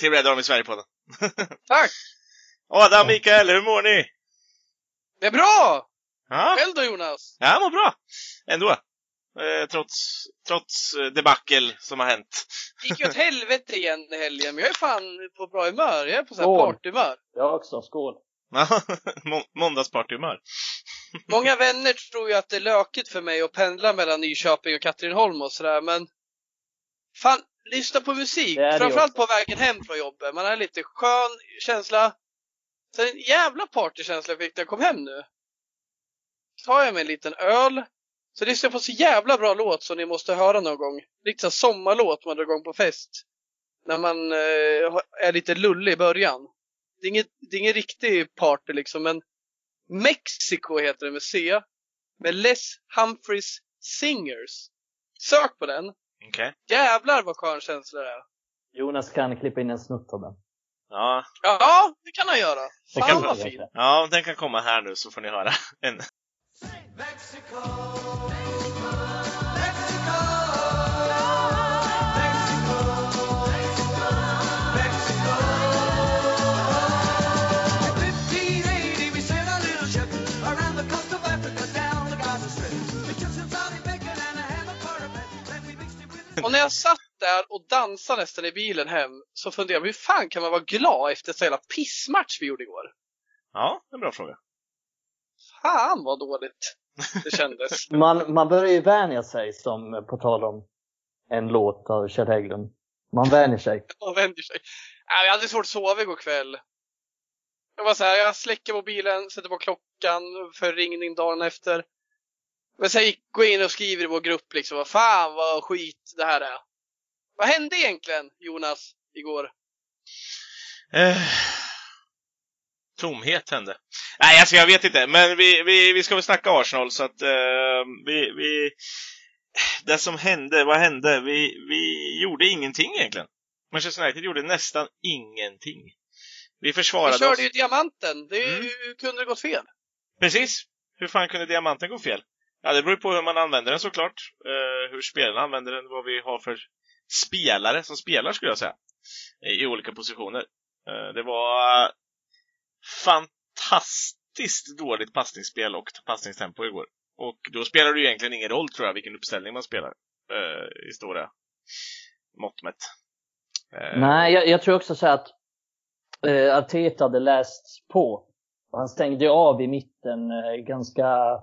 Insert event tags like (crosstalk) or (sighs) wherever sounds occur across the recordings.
till Red Army Sverige-podden. (laughs) Tack! Adam, Mikael, hur mår ni? Det är bra! Ja, Själv då Jonas? ja jag mår bra. Ändå. Eh, trots, trots debacle som har hänt. Det gick ju åt helvete igen i helgen, men jag är fan på bra humör. Jag är på sån Skål. här partyhumör. Jag också, skål. (laughs) Måndagspartyhumör. (laughs) Många vänner tror ju att det är lökigt för mig att pendla mellan Nyköping och Katrineholm och sådär, men fan, lyssna på musik. Det är det Framförallt på vägen hem från jobbet. Man har lite skön känsla. Så en jävla partykänsla fick när jag kom hem nu. Tar jag mig en liten öl, så lyssnar jag på så jävla bra låt som ni måste höra någon gång. Riktigt så här sommarlåt man drar igång på fest. När man eh, är lite lullig i början. Det är inget, det är ingen riktig party liksom, men Mexico heter det med C. Med Les Humphreys Singers. Sök på den. Okej. Jävlar vad skön känsla det är. Jonas kan klippa in en snutt av den. Ja, Ja, det kan han göra. Det Fan kan vad fint. ja, den kan komma här nu så får ni höra. (laughs) En. (laughs) Och när jag satt där och dansade nästan i bilen hem så funderade jag, hur fan kan man vara glad efter så jävla pissmatch vi gjorde igår? Ja, en bra fråga. Fan vad dåligt det kändes. (laughs) Man, man börjar ju vänja sig, som på tal om en låt av Kjell Hägglund. Man vänjer sig. (laughs) Man vänder sig. Nej, Jag hade svårt att sova igår kväll. Jag var så här, jag släcker mobilen, sätter på klockan för ringning dagen efter. Men sen gick, går jag in och skriver i vår grupp liksom, vad fan vad skit det här är. Vad hände egentligen, Jonas, igår? Eh, tomhet hände. Nej, alltså jag vet inte. Men vi, vi, vi ska väl snacka Arsenal så att eh, vi, vi... Det som hände, vad hände? Vi, vi gjorde ingenting egentligen. Manchester United gjorde nästan ingenting. Vi Vi försvarade körde oss. ju diamanten, det Mm. hur kunde det gått fel? Precis. Hur fan kunde diamanten gå fel? Ja, det beror ju på hur man använder den såklart. Eh, hur spelarna använder den, vad vi har för spelare som spelar skulle jag säga. I, i olika positioner. Eh, det var fantastiskt dåligt passningsspel och passningstempo igår. Och då spelar det ju egentligen ingen roll tror jag vilken uppställning man spelar. Eh, I stora mått mätt. Eh. Nej, jag, jag tror också så att eh, Arteta hade läst på. Han stängde ju av i mitten eh, ganska,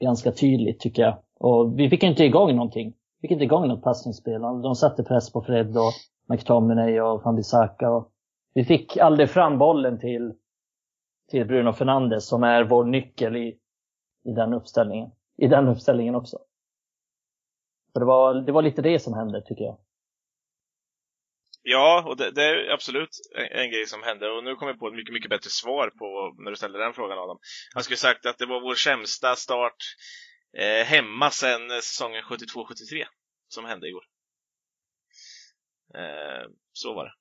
ganska tydligt tycker jag. Och vi fick inte igång någonting. Vi fick inte igång något passningsspel. De satte press på Fred och McTominay och Van Bissaka. Och vi fick aldrig fram bollen till, till Bruno Fernandes som är vår nyckel i, i den uppställningen. I den uppställningen också. Så det var, det var lite det som hände tycker jag. Ja, och det, det är absolut en, en grej som hände. Och nu kommer jag på ett mycket, mycket bättre svar på när du ställde den frågan Adam. Jag skulle sagt att det var vår sämsta start eh, hemma sedan säsongen 72-73 som hände igår. Eh, så var det.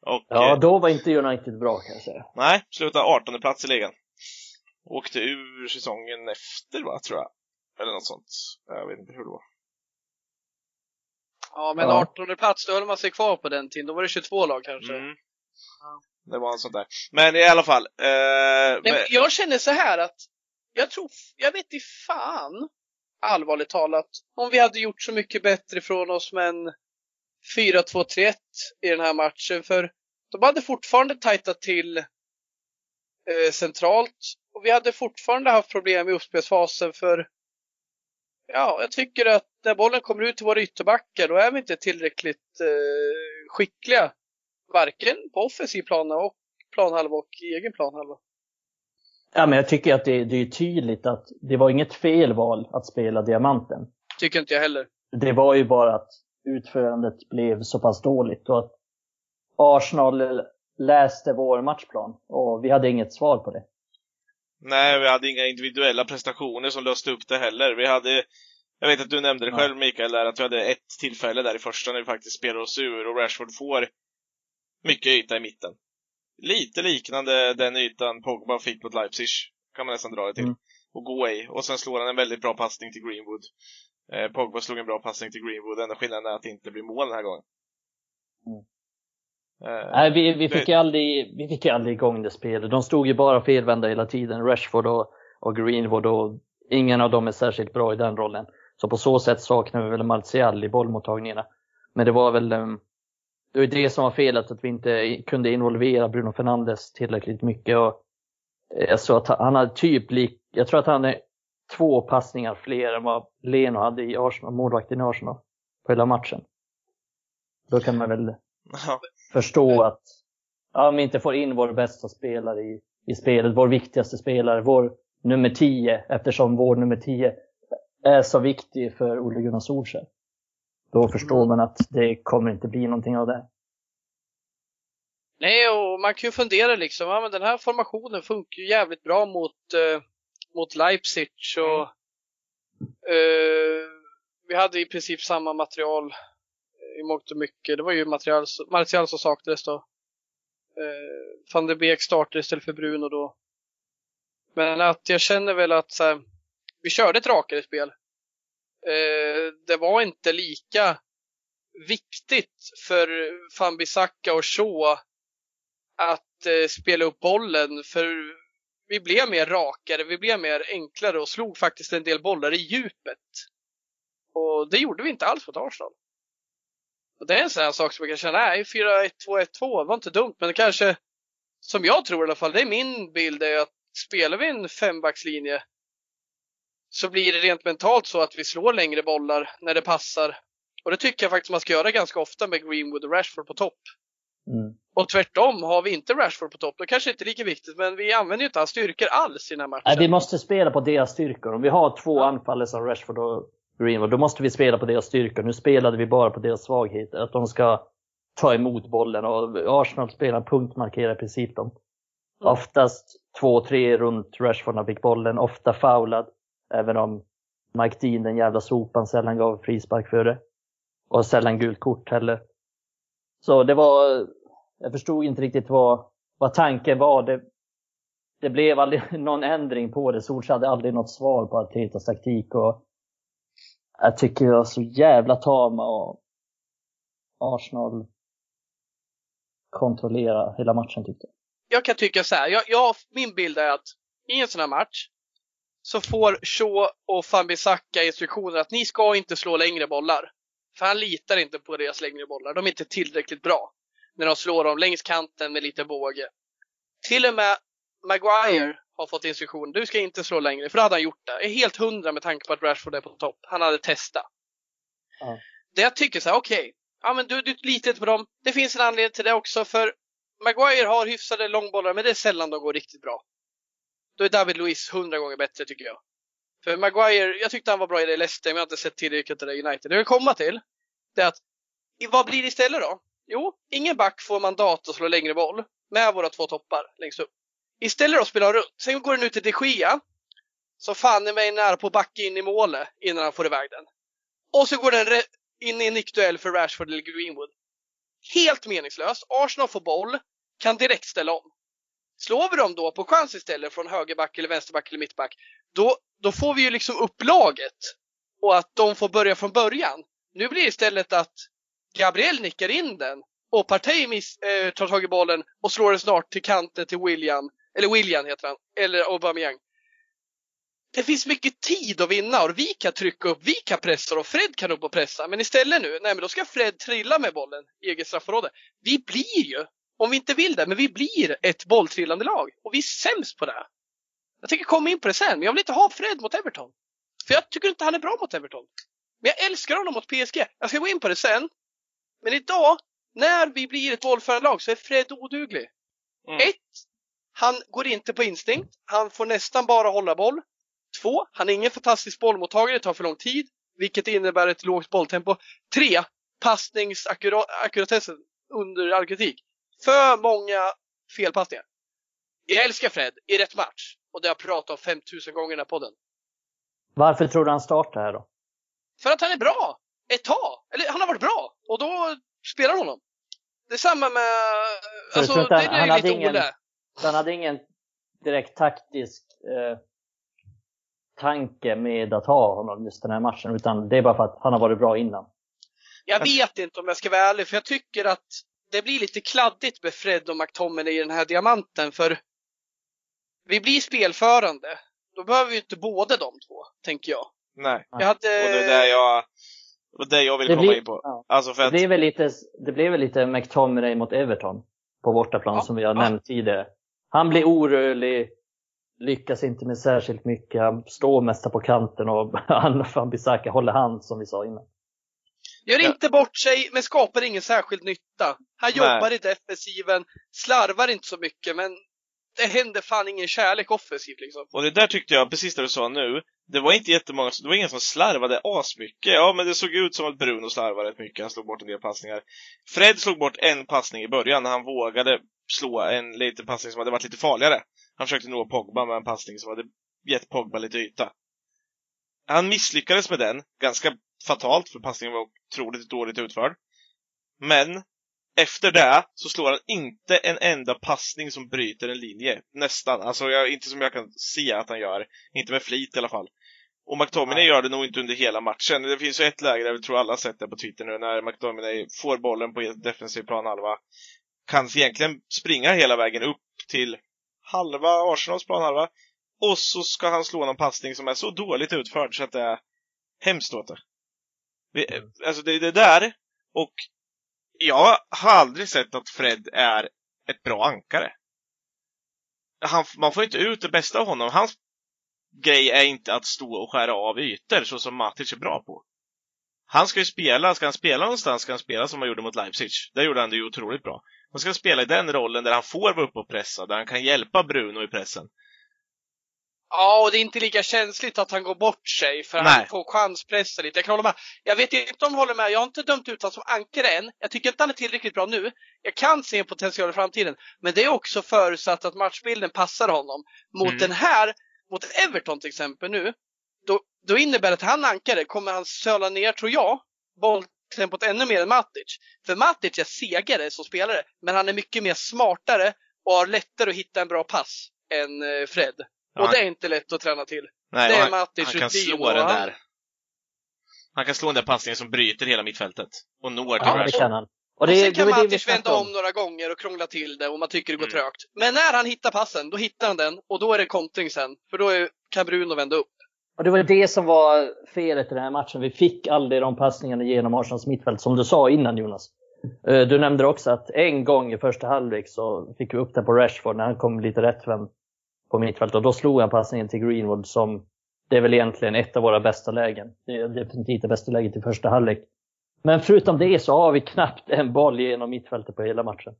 (laughs) och Ja, eh, då var inte United bra kan jag säga. nej, slutade 18 plats i ligan. Åkte ur säsongen efter va, tror jag. Eller något sånt. Jag vet inte hur det var. Ja, men Ja. 18 plats, då höll man sig kvar på den tiden. Då var det 22 lag kanske. Mm. Det var en sån där. Men i alla fall. Eh, men men- jag känner så här att jag tror, jag vet i fan, allvarligt talat, om vi hade gjort så mycket bättre från oss med en 4-2-3-1 i den här matchen. För de hade fortfarande tajtat till eh, centralt och vi hade fortfarande haft problem i uppspelsfasen för ja, jag tycker att när bollen kommer ut till våra ytterbackar då är vi inte tillräckligt eh, skickliga. Varken på offensiv plan och planhalva och i egen planhalva. Ja, men jag tycker att det, det är tydligt att det var inget fel val att spela diamanten. Tycker inte jag heller. Det var ju bara att utförandet blev så pass dåligt och att Arsenal läste vår matchplan och vi hade inget svar på det. Nej, vi hade inga individuella prestationer som löste upp det heller. Vi hade, jag vet att du nämnde det själv Mikael, där, att vi hade ett tillfälle där i första när vi faktiskt spelade oss ur och Rashford får mycket yta i mitten. Lite liknande den ytan Pogba fick mot Leipzig, kan man nästan dra det till. Mm. Och gå i. Och sen slår han en väldigt bra passning till Greenwood. Eh, Pogba slog en bra passning till Greenwood, enda skillnaden är att det inte blir mål den här gången. Mm. Eh, Nej, vi, vi, fick det- ju aldrig, vi fick aldrig igång det spelet. De stod ju bara felvända hela tiden. Rashford och, och Greenwood och ingen av dem är särskilt bra i den rollen. Så på så sätt saknar vi väl Martial i bollmottagningarna. Men det var väl ehm, det var det som var felet, att vi inte kunde involvera Bruno Fernandes tillräckligt mycket. Och jag såg att han- hade typ lik, jag tror att han är två passningar fler än vad Leno hade i Arsenal, målvakten i Arsenal, på hela matchen. Då kan man väl. Förstå att ja, om vi inte får in vår bästa spelare i, i spelet, vår viktigaste spelare, vår nummer 10, eftersom vår nummer 10 är så viktig för Ole Gunnar Solskjaer. Då förstår man att det kommer inte bli någonting av det. Nej, och man kan ju fundera liksom, ja men den här formationen funkar ju jävligt bra mot, eh, mot Leipzig och eh, vi hade i princip samma material i mångt och mycket. Det var ju material, Martial som saknades då. Eh, van de Beek startade istället för Bruno då. Men att jag känner väl att så här, vi körde ett rakare spel. Eh, det var inte lika viktigt för van Bissaka och Shaw att eh, spela upp bollen för vi blev mer rakare, vi blev mer enklare och slog faktiskt en del bollar i djupet. Och det gjorde vi inte alls mot Arsenal. Och det är en sån här sak som jag kan känna, nej 4-1-2-1-2 var inte dumt, men det kanske, som jag tror i alla fall, det är min bild, är att spelar vi en fembackslinje så blir det rent mentalt så att vi slår längre bollar när det passar. Och det tycker jag faktiskt man ska göra ganska ofta med Greenwood och Rashford på topp. Mm. Och tvärtom, har vi inte Rashford på topp, då kanske inte är lika viktigt, men vi använder ju inte hans styrkor alls i den här matchen. Nej, vi måste spela på deras styrkor. Om vi har två Ja. anfallare som Rashford och Greenwood, då måste vi spela på deras styrkor. Nu spelade vi bara på deras svagheter, att de ska ta emot bollen och Arsenal spelar punktmarkerar i princip dem. Mm. Oftast två, tre runt Rashford när fick bollen, ofta foulad. Även om Mike Dean, den jävla sopan, sällan gav frispark för det. Och sällan gult kort heller. Så det var, jag förstod inte riktigt vad, vad tanken var. Det, det blev aldrig (laughs) någon ändring på det. Solskjaer hade aldrig något svar på Artetas taktik. Och jag tycker jag var så jävla tama och Arsenal kontrollera hela matchen tyckte jag. jag kan tycka så här, jag, jag, min bild är att i en sån här match så får Shaw och Fambisaka instruktioner att ni ska inte slå längre bollar. För han litar inte på deras längre bollar. De är inte tillräckligt bra när de slår dem längs kanten med lite båge. Till och med Maguire har fått instruktion. Du ska inte slå längre, för då hade han gjort det. Jag är helt hundra med tanke på att Rashford är på topp. Han hade testat. Ja. Det jag tycker så här, okej. ja men du, du litar inte på dem. Det finns en anledning till det också, för Maguire har hyfsade långbollar, men det är sällan de går riktigt bra. Då är David Luiz hundra gånger bättre tycker jag. För Maguire, jag tyckte han var bra i det Leicester, men jag har inte sett tillräckligt i det United. Det jag vill komma till, det är att, vad blir det istället då? Jo, ingen back får mandat att slå längre boll med våra två toppar längst upp. Istället då spelar han runt. Sen går den ut till de Gia, som fan är mig nära på att backa in i målet innan han får iväg den. Och så går den in i en nickduell för Rashford eller Greenwood. Helt meningslöst. Arsenal får boll, kan direkt ställa om. Slår vi dem då på chans istället från högerback eller vänsterback eller mittback, då, då får vi ju liksom upp laget. Och att de får börja från början. Nu blir det istället att Gabriel nickar in den och Partey miss, eh, tar tag i bollen och slår den snart till kanten till William, eller William heter han, eller Aubameyang. Det finns mycket tid att vinna och vi kan trycka upp, vi kan pressa och Fred kan upp och pressa. Men istället nu, nej men då ska Fred trilla med bollen i eget straffområde. Vi blir ju, om vi inte vill det, men vi blir ett bolltrillande lag. Och vi är sämst på det. Jag tänker komma in på det sen, men jag vill inte ha Fred mot Everton. För jag tycker inte han är bra mot Everton. Men jag älskar honom mot PSG. Jag ska gå in på det sen. Men idag, när vi blir ett bollförande lag, så är Fred oduglig. Mm. Ett, han går inte på instinkt. Han får nästan bara hålla boll. Två, han är ingen fantastisk bollmottagare, det tar för lång tid, vilket innebär ett lågt bolltempo. Tre, passningsackuratessen under all kritik. För många felpassningar. Jag älskar Fred i rätt match. Och det har jag pratat om 5000 gånger i den här podden. Varför tror du han startar här då? För att han är bra! Ett tag! Eller han har varit bra! Och då spelar honom. Det är samma med... Så Alltså, det att han- är han lite ingen- Ole. Han hade ingen direkt taktisk eh, tanke med att ha honom just den här matchen, utan det är bara för att han har varit bra innan. Jag vet inte om jag ska vara ärlig, för jag tycker att det blir lite kladdigt med Fred och McTominay i den här diamanten för vi blir spelförande. Då behöver vi inte båda de två, tänker jag. Nej. Jag hade... Och det är där jag, och det jag vill Det komma blir- in på. ja. Alltså för Det att, blev väl lite, det blev väl lite McTominay mot Everton på bortaplan Ja. som vi har Ja. nämnt tidigare. Han blir orörlig, lyckas inte med särskilt mycket, han står mest på kanten och (laughs) han Bissaka håller hand som vi sa innan. Gör inte bort sig, men skapar ingen särskild nytta. Han Nej. jobbar i defensiven, slarvar inte så mycket, men det händer fan ingen kärlek offensivt liksom. och det där tyckte jag, precis det du sa nu, det var inte jättemånga, det var ingen som slarvade asmycket. Ja, men det såg ut som att Bruno slarvade rätt mycket, han slog bort en del passningar. Fred slog bort en passning i början när han vågade slå en liten passning som hade varit lite farligare. Han försökte nå Pogba med en passning som hade gett Pogba lite yta. Han misslyckades med den, ganska fatalt för passningen var otroligt dåligt utförd. Men efter det så slår han inte en enda passning som bryter en linje. Nästan. Alltså jag, inte som jag kan se att han gör. Inte med flit i alla fall. Och McTominay gör det nog inte under hela matchen. Det finns ju ett läge där vi tror alla sett det på Twitter nu, när McTominay får bollen på defensiv planhalva. Kan egentligen springa hela vägen upp till halva Arsenals planhalva. Och så ska han slå någon passning som är så dåligt utförd så att det är hemskt åt det. Vi, Alltså det är det där, och jag har aldrig sett att Fred är ett bra ankare. Han, man får inte ut det bästa av honom. Hans grej är inte att stå och skära av ytor så som Matic är bra på. Han ska ju spela, ska han spela någonstans ska han spela som han gjorde mot Leipzig. Där gjorde han det ju otroligt bra. Han ska spela i den rollen där han får vara uppe och pressa, där han kan hjälpa Bruno i pressen. Ja, och det är inte lika känsligt att han går bort sig för Nej. han får chanspressa lite. Jag kan hålla med. Jag vet inte om du håller med. Jag har inte dömt ut honom som ankare än. Jag tycker inte han är tillräckligt bra nu. Jag kan se en potential i framtiden. Men det är också förutsatt att matchbilden passar honom. Mot Mm. den här, mot Everton till exempel nu, då, då innebär det att han ankare kommer han söla ner, tror jag, bolltempot ännu mer än Matic. För Matic är segare som spelare, men han är mycket mer smartare och har lättare att hitta en bra pass än eh, Fred. Ja, Och det är inte lätt att träna till. Nej, det och är han, Matic han kan rutin slå och den där. Han kan slå den där passningen som bryter hela mittfältet. Och når till Ja, det kan han. Och Och det, sen det kan det vi Matic vända snackade om några gånger och krångla till det och man tycker det går Mm. trögt. Men när han hittar passen, då hittar han den och då är det kontring sen. För då är, kan Bruno vända upp. Och det var det som var felet i den här matchen. Vi fick aldrig de passningarna genom Arsenals mittfält, som du sa innan Jonas. Eh, Du nämnde också att en gång i första halvlek så fick vi upp den på Rashford när han kom lite rättvänd på mittfältet. Och då slog han passningen till Greenwood som, det är väl egentligen ett av våra bästa lägen. Det är definitivt det bästa läget i första halvlek. Men förutom det så har vi knappt en boll genom mittfältet på hela matchen.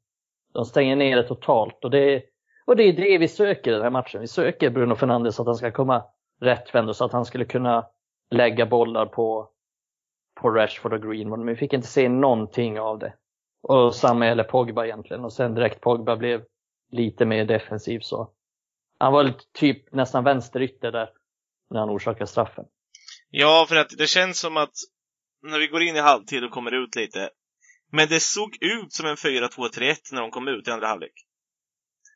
De stänger ner det totalt. Och det, och det är det vi söker i den här matchen. Vi söker Bruno Fernandes att han ska komma rättvänd och så att han skulle kunna lägga bollar på, på Rashford och Greenwood. Men vi fick inte se någonting av det. Och samma gäller Pogba egentligen. Och sen direkt Pogba blev lite mer defensiv så. Han var typ nästan vänsterytter där när han orsakade straffen. Ja, för att det känns som att när vi går in i halvtid och kommer ut lite. Men det såg ut som en 4-2-3-1 när de kom ut i andra halvlek.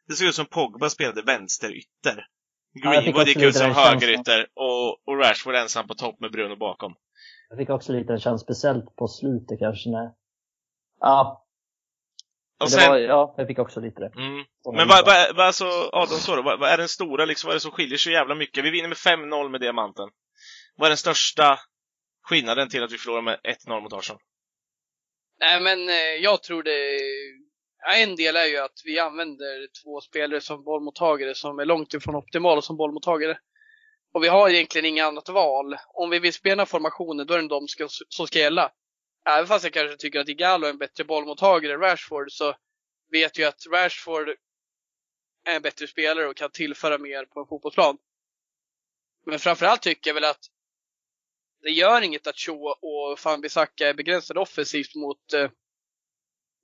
Det såg ut som Pogba spelade vänsterytter. Ja, Greenwood också gick ut som högerytter och, och Rashford ensam på topp med Bruno bakom. Jag fick också lite en känsla, speciellt på slutet kanske när... Ja, Och det sen, var, ja jag fick också lite det. mm, Men vad, vad, vad, alltså, Adam sa då, vad, vad är den stora, liksom, vad är det som skiljer så jävla mycket? Vi vinner med 5-0 med diamanten. Vad är den största skillnaden till att vi förlorar med 1-0 mot Arsenal? Nej men eh, jag tror det... En del är ju att vi använder två spelare som bollmottagare som är långt ifrån optimala som bollmottagare. Och vi har egentligen inget annat val. Om vi vill spela formationen, då är det de ska, som ska gälla. Även fast jag kanske tycker att Igalo är en bättre bollmottagare än Rashford så vet jag att Rashford är en bättre spelare och kan tillföra mer på en fotbollsplan. Men framförallt tycker jag väl att det gör inget att Shaw och Van Bissaka är begränsade offensivt mot, eh,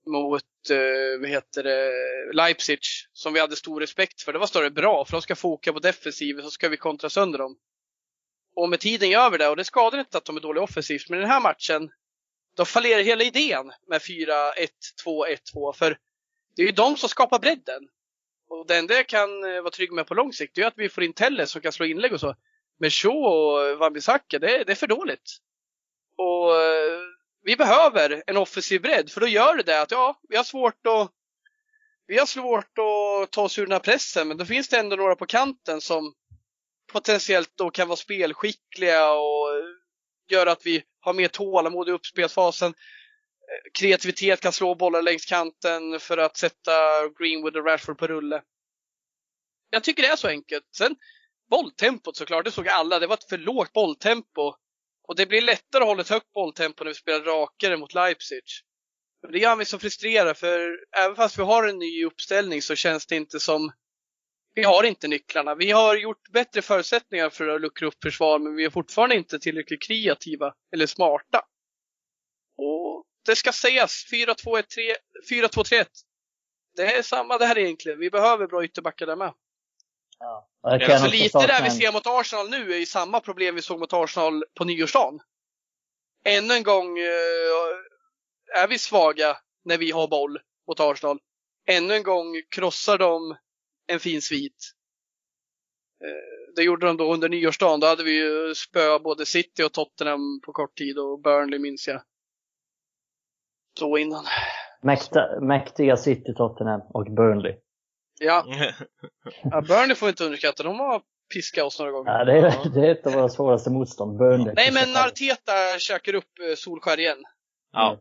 mot eh, vad heter det, Leipzig, som vi hade stor respekt för. Det var större bra, för de ska foka på defensiven, så ska vi kontra sönder dem. Och med tiden gör vi det, och det skadar inte att de är dåliga offensivt, men i den här matchen, då fallerar hela idén med 4-1-2-1-2, för det är ju de som skapar bredden. Och det enda jag kan eh, vara trygg med på lång sikt, är att vi får in Telles som kan slå inlägg och så. Men Shaw och Wambisaka, det, det är för dåligt. Och eh, vi behöver en offensiv bredd för då gör det det att ja, vi har svårt att vi har svårt att ta oss ur den här pressen men då finns det ändå några på kanten som potentiellt då kan vara spelskickliga och eh, göra att vi har mer tålamod i uppspelsfasen. Eh, kreativitet kan slå bollar längs kanten för att sätta Greenwood och Rashford på rulle. Jag tycker det är så enkelt. Sen bolltempot såklart, det såg alla. Det var ett för lågt bolltempo. Och det blir lättare att hålla ett högt bolltempo när vi spelar rakare mot Leipzig. Det gör mig så frustrerad för även fast vi har en ny uppställning så känns det inte som vi har inte nycklarna. Vi har gjort bättre förutsättningar för att luckra upp försvar men vi är fortfarande inte tillräckligt kreativa eller smarta. Och det ska sägas, 4-2-3-1. Det är samma där egentligen. Vi behöver bra ytterbackar där med. Ja. Så lite där vi ser mot Arsenal nu är ju samma problem vi såg mot Arsenal på nyårsdagen. Ännu en gång eh, är vi svaga när vi har boll mot Arsenal. Ännu en gång krossar de en fin svit. Eh, det gjorde de då under nyårsdagen. Då hade vi ju spö både City och Tottenham på kort tid och Burnley minns jag. Så innan. Mäkta, mäktiga City, Tottenham och Burnley. Ja. (laughs) ja Burnley får vi inte underskatta. De har piskat oss några gånger. Ja, det, är, det är ett av våra svåraste motstånd. Burnley. Nej, men Arteta käkar upp eh, Solskär igen. Ja.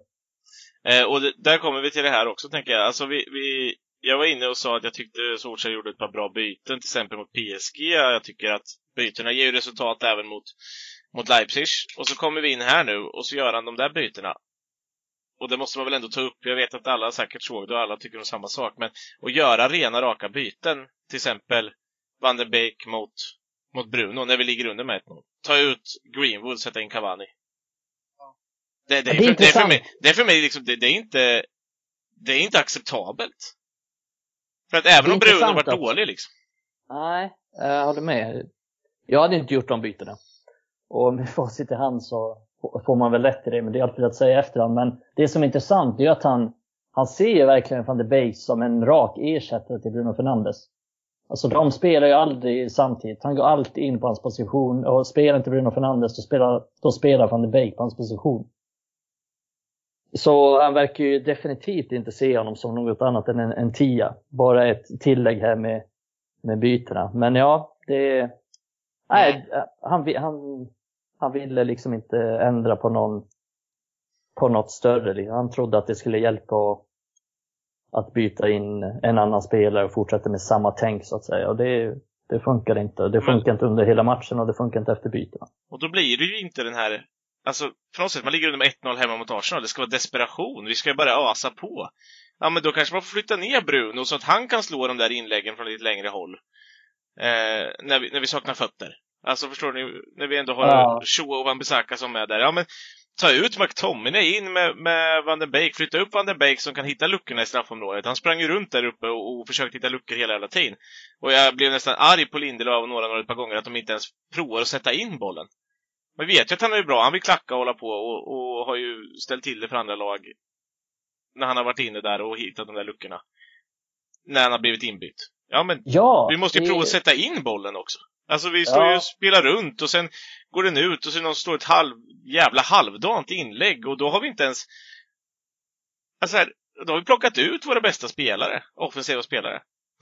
Eh, och det, där kommer vi till det här också, tänker jag. Alltså, vi, vi, jag var inne och sa att jag tyckte Solskjaer gjorde ett par bra byten, till exempel mot PSG. Jag tycker att bytena ger ju resultat även mot, mot Leipzig. Och så kommer vi in här nu och så gör han de där bytena och det måste man väl ändå ta upp, jag vet att alla säkert såg det och alla tycker om samma sak, men att göra rena raka byten, till exempel Van der Beek mot, mot Bruno när vi ligger under med 1-0. Ta ut Greenwood, sätta in Cavani. Det, det, är, för, det är för mig, det är för mig liksom, det, det, är inte, det är inte acceptabelt. För att även om Bruno att... dålig liksom. Nej, jag håller med. Jag hade inte gjort de bytena. Och med facit i hand så får man väl rätt i det, men det är alltid att säga efterhand. Men det som är intressant är att han, han ser ju verkligen van de Beek som en rak ersättare till Bruno Fernandes. Alltså de spelar ju aldrig samtidigt. Han går alltid in på hans position och spelar inte Bruno Fernandes då spelar, då spelar van de Beek på hans position. Så han verkar ju definitivt inte se honom som något annat än en, en tia. Bara ett tillägg här med, med bytena. Men ja, det... Nej, han, han, han ville liksom inte ändra på någon på något större. Han trodde att det skulle hjälpa att byta in en annan spelare och fortsätta med samma tänk så att säga. Och det, det funkar inte. Det funkar inte under hela matchen och det funkar inte efter bytena. Och då blir det ju inte den här, alltså på något sätt, man ligger under med 1-0 hemma mot Arsenal. Det ska vara desperation. Vi ska ju bara ösa på. Ja, men då kanske man får flytta ner Bruno så att han kan slå de där inläggen från lite längre håll. Eh, när, vi, när vi saknar fötter. Alltså förstår ni, när vi ändå har ja. Shoa och Wan-Bissaka som är där. Ja men ta ut McTominay in med, med Van den Beek, flytta upp Van den Beek som kan hitta luckorna i straffområdet. Han sprang ju runt där uppe och, och försökte hitta luckor hela jävla tiden. Och jag blev nästan arg på Lindelöf och några, några ett par gånger att de inte ens provar att sätta in bollen. Man vet ju att han är bra, han vill klacka och hålla på och, och har ju ställt till det för andra lag. När han har varit inne där och hittat de där luckorna. När han har blivit inbytt. Ja men, ja, vi måste ju det... prova att sätta in bollen också. Alltså vi står ja. ju och spelar runt och sen går den ut och så någon står ett halv, jävla halvdant inlägg och då har vi inte ens... Alltså här, då har vi plockat ut våra bästa spelare, offensiva spelare.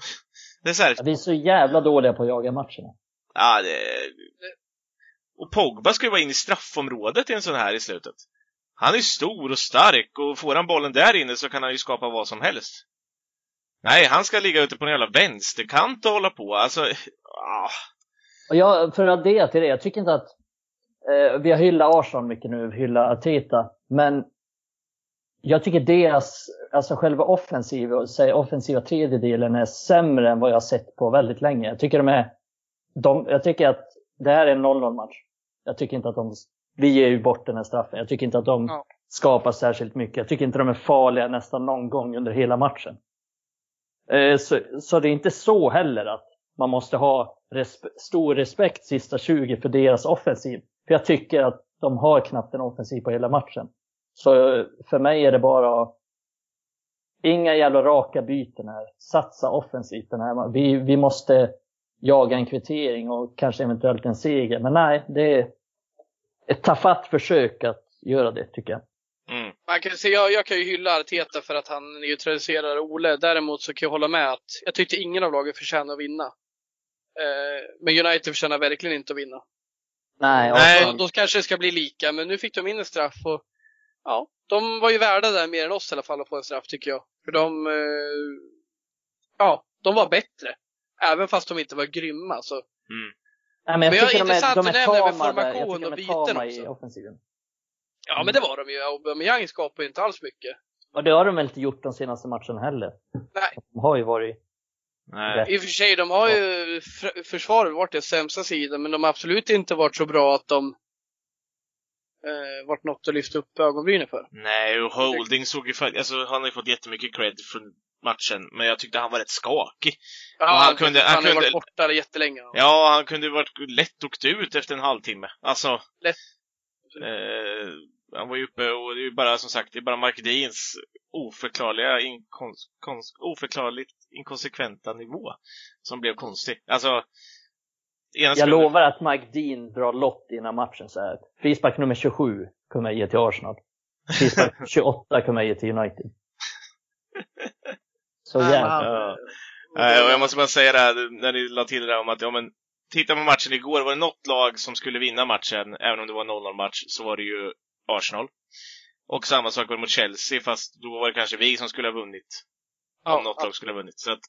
(laughs) Det är så här... ja, vi är så jävla dåliga på att jaga matcherna. Ja, det... Och Pogba ska ju vara inne i straffområdet i en sån här i slutet. Han är stor och stark och får han bollen där inne så kan han ju skapa vad som helst. Nej, han ska ligga ute på en jävla vänsterkant och hålla på. Alltså, ah. Och jag, för att addera till det, jag tycker inte att eh, vi har hyllat Arsenal mycket nu, hyllat Arteta, men jag tycker deras, alltså själva offensiva, säg offensiva tredjedelen är sämre än vad jag sett på väldigt länge. Jag tycker de är, de, jag tycker att det här är en 0-0 match. Jag tycker inte att de, vi ger ju bort den här straffen. Jag tycker inte att de ja. skapar särskilt mycket. Jag tycker inte de är farliga nästan någon gång under hela matchen. Eh, så, så det är inte så heller att man måste ha resp stor respekt sista 20 för deras offensiv. För jag tycker att de har knappt en offensiv på hela matchen. Så för mig är det bara inga jävla raka byten här. Satsa offensivt den här. Vi, vi måste jaga en kvittering och kanske eventuellt en seger. Men nej, det ett tafatt försök att göra det tycker jag. Man kan säga, jag, jag kan ju hylla Arteta för att han neutraliserar Ole. Däremot så kan jag hålla med att jag tyckte ingen av lagen förtjänar att vinna. Eh, men United förtjänar verkligen inte att vinna. Nej, Nej. Då, då kanske det ska bli lika, men nu fick de in en straff och ja, de var ju värda där mer än oss i alla fall att få en straff tycker jag. För de, eh, ja, de var bättre. Även fast de inte var grymma så. Mm. Nej, men Men jag jag är tycker de är, de är tama där. Jag formation tycker de och är tama i också. offensiven. Ja, men det var de ju. Aubameyang skapade ju inte alls mycket. Och det har de väl inte gjort de senaste matcherna heller. Nej. De har ju varit Nej. I och för sig, de har ju försvaret varit den sämsta sidan, men de har absolut inte varit så bra att de eh, varit något att lyfta upp ögonbrynen för. Nej, och Holding såg ju faktiskt, alltså han har ju fått jättemycket cred från matchen, men jag tyckte han var rätt skakig. Ja, han han, kunde- han, han kunde- varit borta jättelänge. Ja, han kunde varit lätt åkt ut efter en halvtimme. Alltså, Lätt. eh, han var ju uppe och det är ju bara som sagt, det är bara Mark Deans oförklarliga, inkons, kons, oförklarligt inkonsekventa nivå som blev konstig. Alltså, ena Jag lovar att Mike Dean drar lott i den här matchen så här. Frispark nummer 27 kommer jag ge till Arsenal. Frispark (laughs) 28 kommer jag ge till United. Så Nej, jävla... Ja. Jag måste bara säga det här, när ni la till det där om att, ja men, titta på matchen igår, var det något lag som skulle vinna matchen, även om det var en 0-0 match, så var det ju Arsenal. Och samma sak var det mot Chelsea, fast då var det kanske vi som skulle ha vunnit. Ja, om något lag skulle ha vunnit. Så att,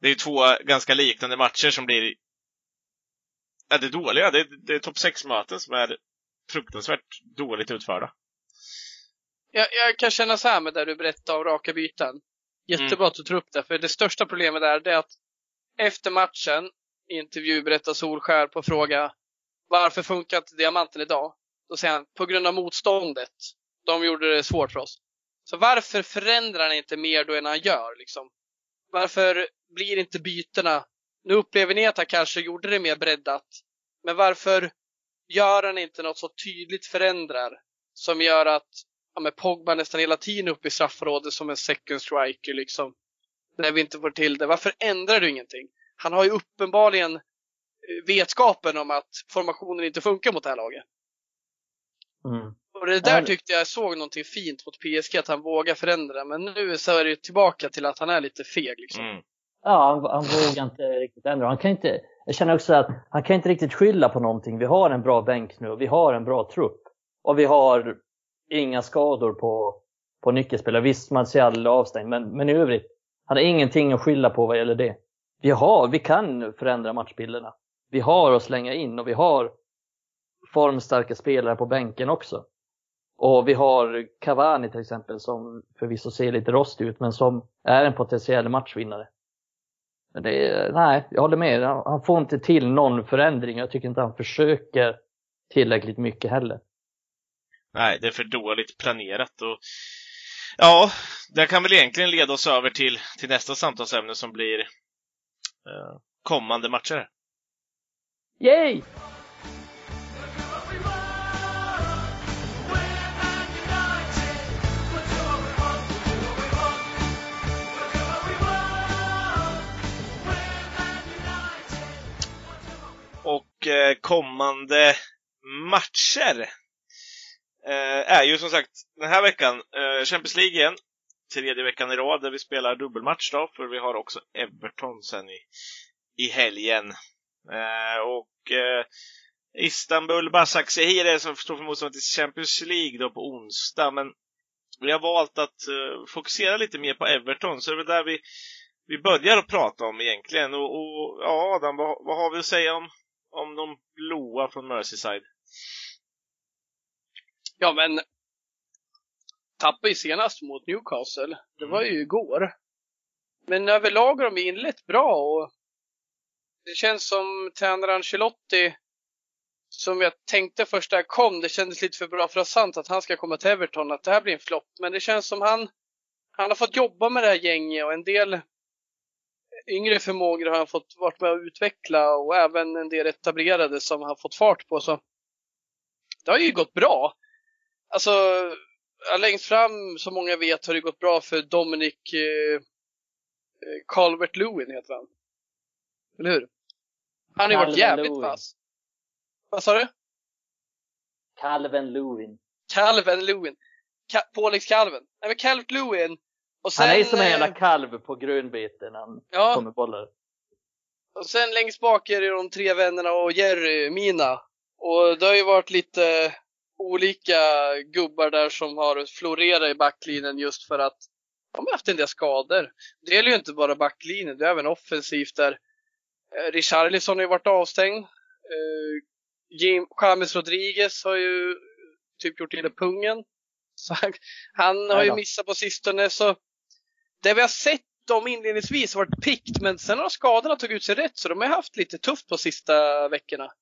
det är ju två ganska liknande matcher som blir, ja det är dåliga. Det är, det är topp 6-möten som är fruktansvärt dåligt utförda. Jag, jag kan känna så här med det du berättade om raka byten. Mm. Jättebra att du tar upp det, för det största problemet där det är att efter matchen, i intervju berättar Solskär på fråga varför funkar inte diamanten idag? Då säger han på grund av motståndet. De gjorde det svårt för oss. Så varför förändrar han inte mer då än han gör? Liksom? Varför blir inte bytena... Nu upplever ni att han kanske gjorde det mer breddat. Men varför gör han inte något så tydligt förändrar som gör att ja, men Pogba nästan hela tiden upp i straffområdet som en second striker liksom. När vi inte får till det. Varför ändrar du ingenting? Han har ju uppenbarligen eh, vetskapen om att formationen inte funkar mot det här laget. Mm. Och det där tyckte jag såg någonting fint mot PSG, att han vågar förändra. Men nu så är det ju tillbaka till att han är lite feg liksom. Mm. Ja, han, han vågar inte riktigt ändra. Han kan inte, jag känner också att han kan inte riktigt skylla på någonting. Vi har en bra bänk nu och vi har en bra trupp. Och vi har inga skador på, på nyckelspelare. Visst, Martial är avstängd, men, men i övrigt. Han har ingenting att skylla på vad gäller det. Vi har, vi kan förändra matchbilderna. Vi har att slänga in och vi har formstarka spelare på bänken också. Och vi har Cavani till exempel som förvisso ser lite rostig ut men som är en potentiell matchvinnare. Men det är, nej, jag håller med. Han han får inte till någon förändring. Jag tycker inte han försöker tillräckligt mycket heller. Nej, det är för dåligt planerat och ja, det kan väl egentligen leda oss över till, till nästa samtalsämne som blir eh, kommande matcher. Yay! Och eh, kommande matcher Eh, är ju som sagt den här veckan eh, Champions League igen. Tredje veckan i rad där vi spelar dubbelmatch då, för vi har också Everton sen i, i helgen. Eh, och eh, Istanbul Basaksehir är som står för motstånd till Champions League då på onsdag, men vi har valt att eh, fokusera lite mer på Everton, så det är väl där vi, vi börjar att prata om egentligen. Och, och ja, Adam, vad, vad har vi att säga om, om de blåa från Merseyside? Ja, men tappade ju senast mot Newcastle. Det var ju igår. Men överlag har de inlett bra och det känns som tränare Ancelotti som jag tänkte först när jag kom, det kändes lite för bra för att sant att han ska komma till Everton, att det här blir en flopp. Men det känns som han, han har fått jobba med det här gänget och en del yngre förmågor har han fått varit med och utveckla och även en del etablerade som han fått fart på. Så det har ju gått bra. Alltså, längst fram, som många vet, har det gått bra för Dominic eh, eh, Calvert-Lewin heter han. Eller hur? Han har ju varit jävligt vass. Vad sa du? Calvin Lewin. Calvin Lewin. Ka- påläggskalven. Nej men Calvert Lewin. Och sen, Han är som en jävla eh, kalv på grönbete när han Ja, kommer bollar. och sen längst bak är det de tre vännerna och Jerry, Mina. Och det har ju varit lite olika gubbar där som har florerat i backlinjen just för att de har haft en del skador. Det gäller ju inte bara backlinjen, det är även offensivt där. Eh, Richarlison har ju varit avstängd. Eh, James Rodriguez har ju typ gjort illa pungen. (laughs) Så han, han har ju missat på sistone så det vi har sett dem inledningsvis har varit pikt men sen har skadorna tagit ut sig rätt så de har haft lite tufft på sista veckorna.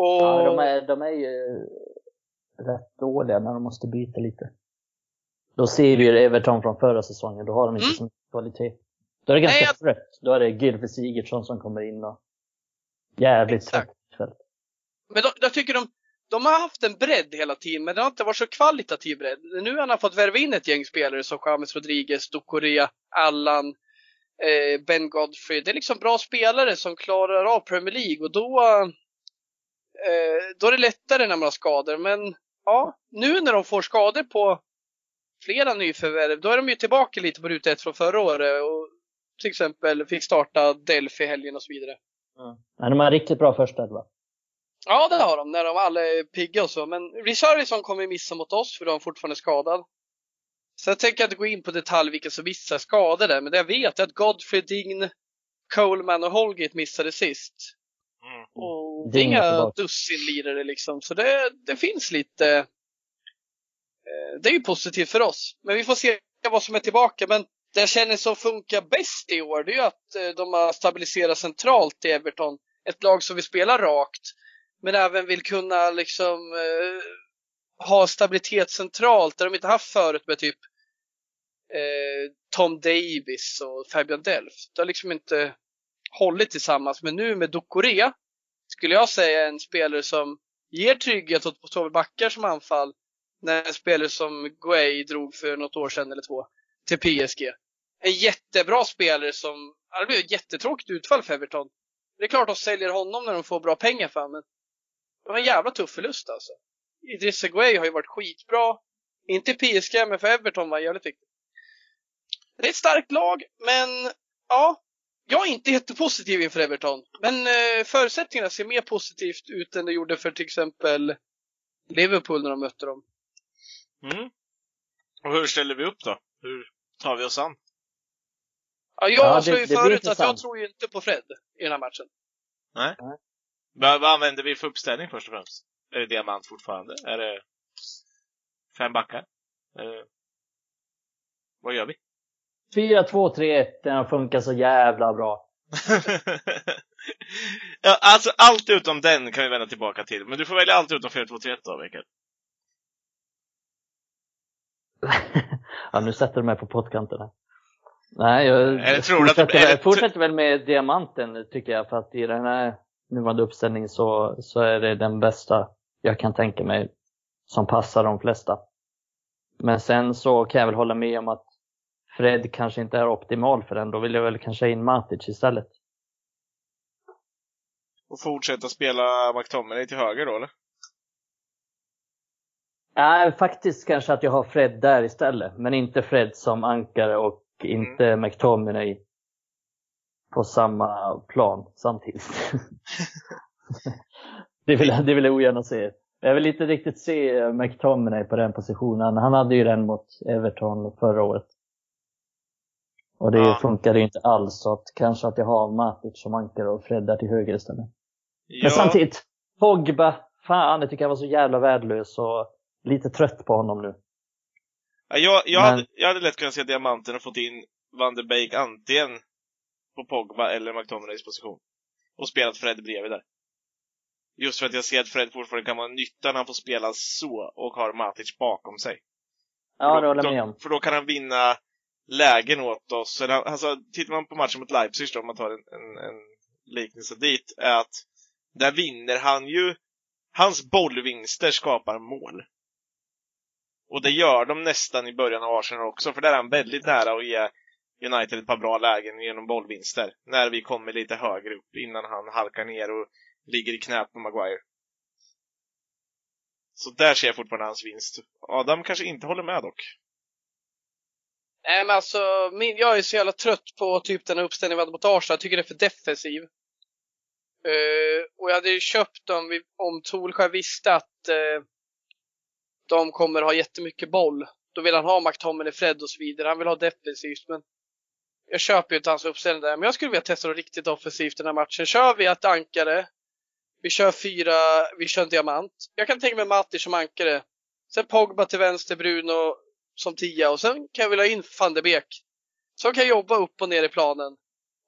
Och Ja, de, är, de är ju rätt dåliga när de måste byta lite. Då ser vi ju Everton från förra säsongen, då har de inte Mm. så mycket kvalitet. Då är det ganska Nej, jag- trött. Då är det Gylfe Sigurdsson som kommer in och jävligt Exakt. trött. Men de, jag tycker de, de har haft en bredd hela tiden, men det har inte varit så kvalitativ bredd. Nu har han fått värva in ett gäng spelare som James Rodriguez, Ducorea, Allan, eh, Ben Godfrey. Det är liksom bra spelare som klarar av Premier League och då, då är det lättare när man har skador. Men ja, nu när de får skador på flera nyförvärv, då är de ju tillbaka lite på ruta ett från förra året och till exempel fick starta Delphi i helgen och så vidare. Men de har riktigt bra första elva. Ja, det har de, när de alla är pigga och så. Men Richarlison kommer missa mot oss för då är han fortfarande skadad. Så jag tänker inte gå in på detalj vilka som missar skadade, men det jag vet är att Godfrey, Dign, Coleman och Holgate missade sist. Mm. Och det inga dussinlirare liksom, så det, det finns lite... Eh, det är ju positivt för oss. Men vi får se vad som är tillbaka. Men det jag känner som funkar bäst i år, det är ju att eh, de har stabiliserat centralt i Everton. Ett lag som vill spela rakt, men även vill kunna liksom eh, ha stabilitet centralt, där de inte haft förut med typ eh, Tom Davis och Fabian Delft. Det har liksom inte hållit tillsammans. Men nu med Dokore skulle jag säga en spelare som ger trygghet åt såväl backar som anfall. När en spelare som Guay drog för något år sedan eller två till PSG. En jättebra spelare som, det blev ett jättetråkigt utfall för Everton. Det är klart de säljer honom när de får bra pengar för honom, men det var en jävla tuff förlust alltså. Idrissa Guay har ju varit skitbra. Inte i PSG, men för Everton var han jävligt viktigt. Det är ett starkt lag, men ja, jag är inte jättepositiv inför Everton. Men eh, förutsättningarna ser mer positivt ut än det gjorde för till exempel Liverpool när de mötte dem. Mm. Och hur ställer vi upp då? Hur tar vi oss an? Ja, jag Ja, sa ju förut att jag tror ju inte på Fred i den här matchen. Vad, vad använder vi för uppställning först och främst? Är det diamant fortfarande? Är det fem backar? Är det... Vad gör vi? 4-2-3-1, den har funkat så jävla bra. (laughs) ja, alltså allt utom den kan vi vända tillbaka till. Men du får välja allt utom 4-2-3-1 då, Mikael. (laughs) ja, nu sätter du mig på pottkanterna. Nej, jag Eller tror du att det- fortsätter, det- väl- fortsätter väl med diamanten tycker jag, för att i den här nuvarande uppställningen så, så är det den bästa jag kan tänka mig som passar de flesta. Men sen så kan jag väl hålla med om att Fred kanske inte är optimal för den. Då vill jag väl kanske in Matic istället. Och fortsätta spela McTominay till höger då, eller? Nej, faktiskt kanske att jag har Fred där istället. Men inte Fred som ankare och inte McTominay på samma plan samtidigt. (laughs) det, vill, det vill jag ogärna se. Jag vill inte riktigt se McTominay på den positionen. Han hade ju den mot Everton förra året. Och det Ja. funkade ju inte alls. Så att kanske att jag har Matic som ankare och Fred där till höger istället. Ja, Men samtidigt, Pogba, fan jag tycker han var så jävla värdelös och lite trött på honom nu. Ja, jag, jag, Men- hade, jag hade lätt kunnat se diamanten och fått in Van de Beek antingen på Pogba eller McTominays position. Och spelat Fred bredvid där. Just för att jag ser att Fred fortfarande kan vara nytta när han får spela så och har Matic bakom sig. Ja, det håller jag med om. För då kan han vinna lägen åt oss. Eller, Alltså, tittar man på matchen mot Leipzig då, om man tar en, en, en liknelse dit, är att där vinner han ju, hans bollvinster skapar mål. Och det gör de nästan i början av Arsenal också, för där är han väldigt nära att ge United ett par bra lägen genom bollvinster. När vi kommer lite högre upp innan han halkar ner och ligger i knät på Maguire. Så där ser jag fortfarande hans vinst. Adam kanske inte håller med dock. Nej men alltså, min, jag är så jävla trött på typ den här uppställningen vi hade mot Arsenal. Jag tycker det är för defensiv. Uh, och jag hade ju köpt dem om Solskjaer visste att uh, de kommer ha jättemycket boll. Då vill han ha McTominay, Fred och så vidare. Han vill ha defensivt. Men jag köper ju inte hans uppställning där. Men jag skulle vilja testa något riktigt offensivt den här matchen. Kör vi ett ankare. Vi kör fyra, vi kör en diamant. Jag kan tänka mig Matti som ankare. Sen Pogba till vänster, Bruno som tia och sen kan jag vilja ha in van de Beek. Som kan jobba upp och ner i planen.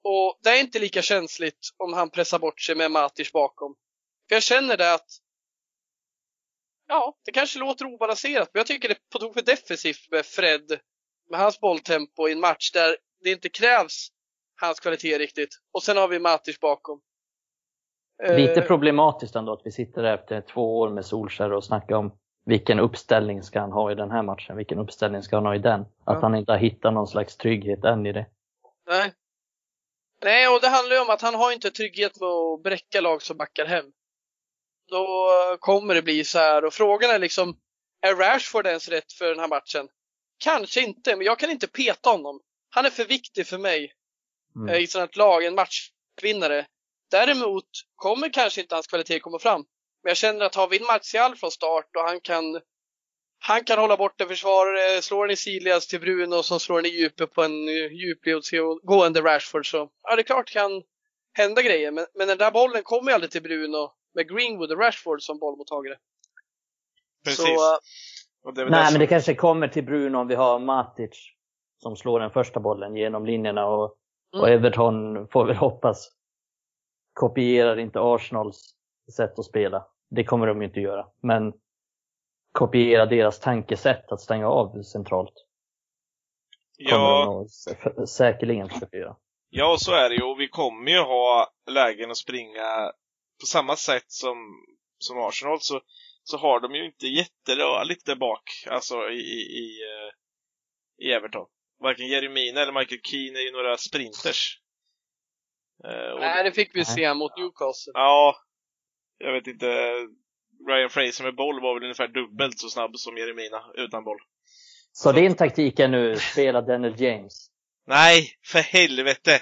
Och det är inte lika känsligt om han pressar bort sig med Matic bakom. För jag känner det att Ja, det kanske låter obalanserat, men jag tycker det är på tok för defensivt med Fred, med hans bolltempo i en match där det inte krävs hans kvalitet riktigt. Och sen har vi Matic bakom. Lite uh, problematiskt ändå att vi sitter efter två år med Solskär och snackar om vilken uppställning ska han ha i den här matchen, vilken uppställning ska han ha i den. Att ja. han inte har hittat någon slags trygghet än i det. Nej. Nej, och det handlar ju om att han har inte trygghet med att bräcka lag som backar hem. Då kommer det bli så här och frågan är liksom, är Rashford ens rätt för den här matchen? Kanske inte, men jag kan inte peta honom. Han är för viktig för mig mm. Eh, i sådant lag, en matchvinnare. Däremot kommer kanske inte hans kvalitet komma fram. Men jag känner att har vi en Martial från start och han kan han kan hålla bort en försvarare, slår den i sidledes till Bruno som slår den i djupet på en djupledsgående Rashford så ja, det är klart det kan hända grejer. Men, men den där bollen kommer ju aldrig till Bruno med Greenwood och Rashford som bollmottagare. Precis. Så, Nej, men det kanske kommer till Bruno om vi har Matic som slår den första bollen genom linjerna och, mm. och Everton får vi hoppas kopierar inte Arsenals sätt att spela. Det kommer de ju inte göra. Men kopiera deras tankesätt att stänga av centralt. Ja. de säkerligen försöka göra. Ja, så är det ju. Och vi kommer ju ha lägen att springa på samma sätt som, som Arsenal så, så har de ju inte jätterörligt där bak, alltså i, i, i, eh, i Everton. Varken Jeremina eller Michael Keane är ju några sprinters. Uh, Nej, det fick vi se mot Newcastle. Ja, jag vet inte. Ryan Fraser med boll var väl ungefär dubbelt så snabb som Jeremina utan boll. Så, så din taktik är nu spela Daniel James? Nej, för helvete!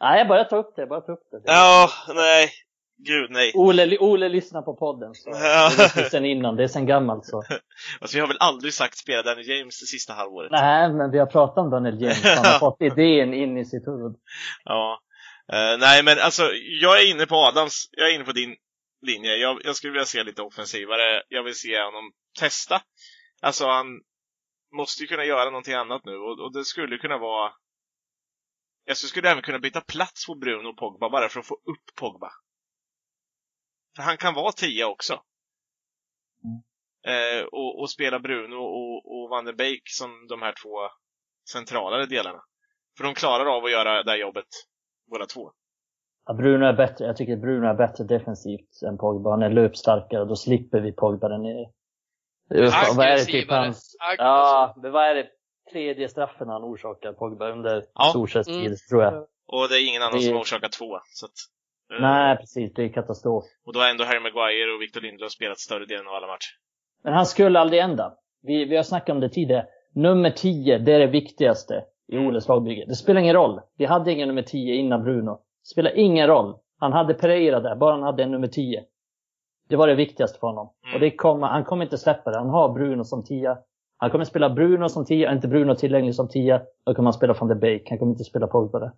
Nej, jag bara tar upp det, bara ta upp det. Ja, nej. Gud, nej. Ole, Ole lyssnar på podden. Så (laughs) ja. Det är sen innan, det är sen gammalt så. (laughs) alltså, vi har väl aldrig sagt spela Daniel James det sista halvåret? Nej, men vi har pratat om Daniel James. Han har (laughs) fått idén in i sitt huvud. Ja. Uh, nej, men alltså, jag är inne på Adams, jag är inne på din linje. Jag, jag skulle vilja se lite offensivare. Jag vill se honom testa. Alltså, han måste ju kunna göra någonting annat nu och, och det skulle kunna vara jag skulle även kunna byta plats på Bruno och Pogba bara för att få upp Pogba. För han kan vara tia också. Mm. Eh, och, och, spela Bruno och, och Van der Beek som de här två centralare delarna. För de klarar av att göra det här jobbet, båda två. Ja, Bruno är bättre, jag tycker Bruno är bättre defensivt än Pogba. Han är löpstarkare, då slipper vi Pogba där nere. Vad är det typ hans... Ja, men vad är det? Tredje straffen han orsakar Pogba under ja. Tid, mm. tror jag. Och det är ingen annan det... som orsakar två. Så att... Eh, Nej, precis. Det är katastrof. Och då har ändå Harry Maguire och Victor Lindelöf spelat större delen av alla matcher. Men han skulle aldrig ända. Vi, vi har snackat om det tidigare. Nummer 10, det är det viktigaste i mm. Oles lagbygge. Det spelar ingen roll. Vi hade ingen nummer 10 innan Bruno. Spelar ingen roll. Han hade Pereira där, bara han hade en nummer 10. Det var det viktigaste för honom. Mm. Och det kommer, han kommer inte släppa det. Han har Bruno som 10. Han kommer spela Bruno som 10, inte Bruno tillgänglig som 10. Då kommer han spela van de Beek. Han kommer inte spela Pogba där.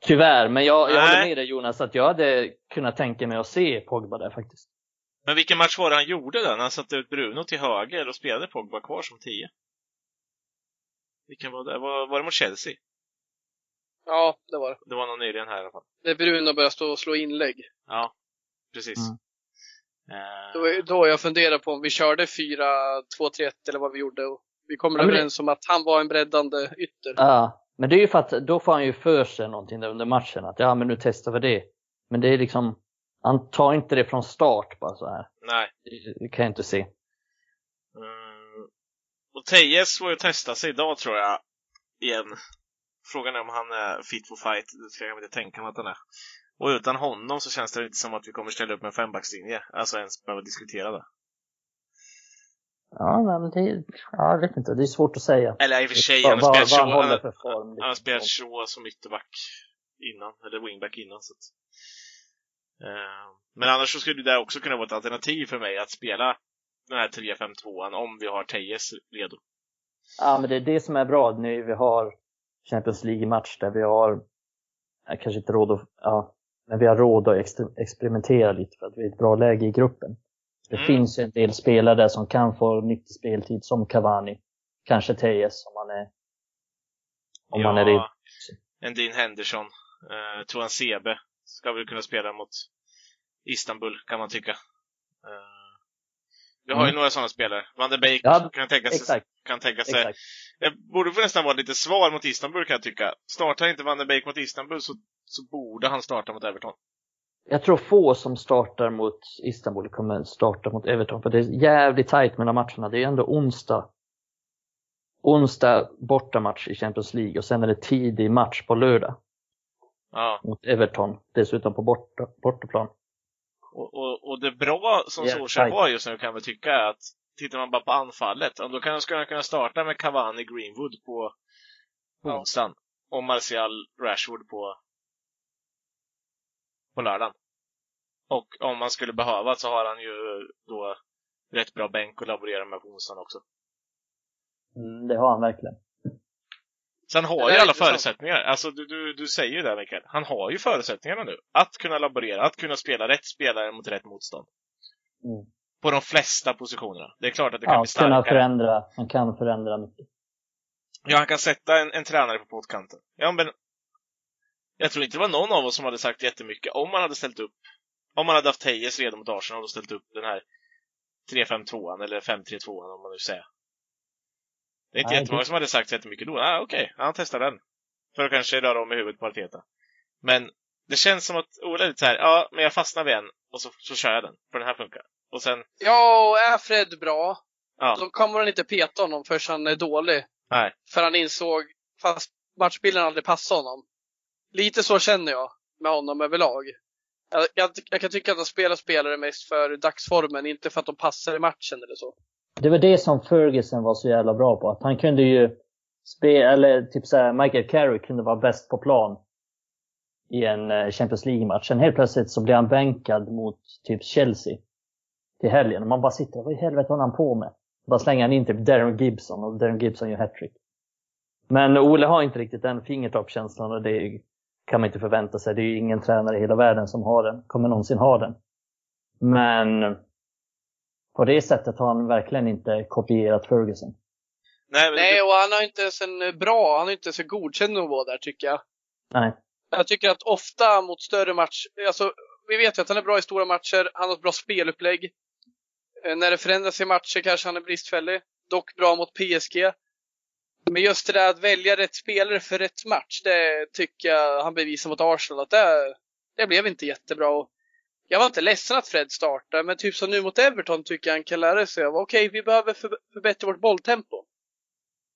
Tyvärr, men jag, jag håller med dig Jonas att jag hade kunnat tänka mig att se Pogba där faktiskt. Men vilken match var det han gjorde där? När han satte ut Bruno till höger och spelade Pogba kvar som 10? Vilken var det? Var, var det mot Chelsea? Ja, det var det. Det var någon nyligen här i alla fall. När Bruno började stå och slå inlägg. Ja, precis. Mm. Uh... Det var då jag funderade på om vi körde 4-2-3-1 eller vad vi gjorde. Och vi kommer ja, överens det... om att han var en breddande ytter. Ja, men det är ju för att då får han ju för sig någonting där under matchen. Att ja, men nu testar vi det. Men det är liksom, han tar inte det från start bara så här. Nej. Det, det kan jag inte se. Mm. Och Tejes får ju testa sig idag tror jag. Igen. Frågan är om han är fit for fight. Det ska jag inte tänka mig att han är. Och utan honom så känns det inte som att vi kommer ställa upp med en fembackslinje. Alltså ens behöva diskutera det. Ja, men det, ja, jag vet inte. Det är svårt att säga. Eller i och för sig, han har vad- spelat Shaw- han- liksom. spelat Shaw som ytterback innan, eller wingback innan. Så att, eh, men annars så skulle det där också kunna vara ett alternativ för mig att spela den här 3-5-2an om vi har Tejes redo. Ja, men det är det som är bra när vi har Champions League-match där vi har, kanske inte råd att, ja, men vi har råd att experimentera lite för att vi är i ett bra läge i gruppen. Det Mm. finns ju en del spelare där som kan få nyttig speltid, som Cavani, kanske Tejes om man är, om man är redo. en Dean Henderson, eh, Toan Sebe ska väl kunna spela mot Istanbul kan man tycka. Eh, vi har ju Mm. några sådana spelare. Van der Beek Ja, kan tänka sig, Exakt, kan tänka sig exakt. Det borde få nästan vara lite svar mot Istanbul kan jag tycka. Startar inte Van der Beek mot Istanbul så, så borde han starta mot Everton. Jag tror få som startar mot Istanbul kommer starta mot Everton, för det är jävligt tajt mellan matcherna. Det är ändå onsdag. Onsdag bortamatch i Champions League och sen är det tidig match på lördag Ja. mot Everton, dessutom på borta, bortaplan. Och, och, och det bra som Ja, Solskjaer har just nu kan väl tycka är att tittar man bara på anfallet, då kan skulle han kunna starta med Cavani Greenwood på Ja. onsdagen och Martial Rashford på på lördagen. Och om man skulle behöva så har han ju då rätt bra bänk att laborera med på onsdagen också. Mm, det har han verkligen. Så han har ju alla förutsättningar. Alltså du, du, du säger ju det Mikael. Han har ju förutsättningarna nu. Att kunna laborera, att kunna spela rätt spelare mot rätt motstånd. Mm. På de flesta positionerna. Det är klart att det kan Ja, bli kunna starkare. förändra, han kan förändra mycket. Ja, han kan sätta en, en tränare på pottkanten. Ja, men jag tror inte det var någon av oss som hade sagt jättemycket om man hade ställt upp. Om man hade haft Tejes redo mot Arsenal och ställt upp den här 3-5-2an eller 5-3-2an om man nu säger. Det är inte Nej, jättemånga det- som hade sagt så jättemycket då. Ah, Okej, han testar den. För att kanske röra om i huvudet på Arteta. Men det känns som att Ola är lite så här, ja, men jag fastnar vid en och så, så kör jag den. För den här funkar. Och sen, Ja, och är Fred bra, ja, då kommer han inte peta honom förrän han är dålig. nej. För han insåg, fast matchbilden aldrig passade honom. Lite så känner jag med honom överlag. Jag, jag, jag kan tycka att han spelar spelare mest för dagsformen, inte för att de passar i matchen eller så. Det var det som Ferguson var så jävla bra på. Att han kunde ju spela, eller typ såhär, Michael Carrick kunde vara bäst på plan i en eh, Champions League-match. Sen helt plötsligt så blir han bänkad mot typ Chelsea till helgen. Och man bara sitter, vad i helvete håller han på med? Bara slänger han in typ Darren Gibson och Darren Gibson gör hattrick. Men Ole har inte riktigt den fingertoppskänslan och det kan man inte förvänta sig. Det är ju ingen tränare i hela världen som har den, kommer någonsin ha den. Men på det sättet har han verkligen inte kopierat Ferguson. Nej, men Nej, det, och han har inte ens en eh, bra, han har inte ens en godkänd nivå där tycker jag. Nej. Jag tycker att ofta mot större match, alltså vi vet ju att han är bra i stora matcher, han har ett bra spelupplägg. Eh, När det förändras i matcher kanske han är bristfällig. Dock bra mot PSG. Men just det där att välja rätt spelare för rätt match, det tycker jag han bevisar mot Arsenal att det, det blev inte jättebra. Och jag var inte ledsen att Fred startade, men typ som nu mot Everton tycker jag han kan lära sig av, okej, vi behöver förbättra vårt bolltempo.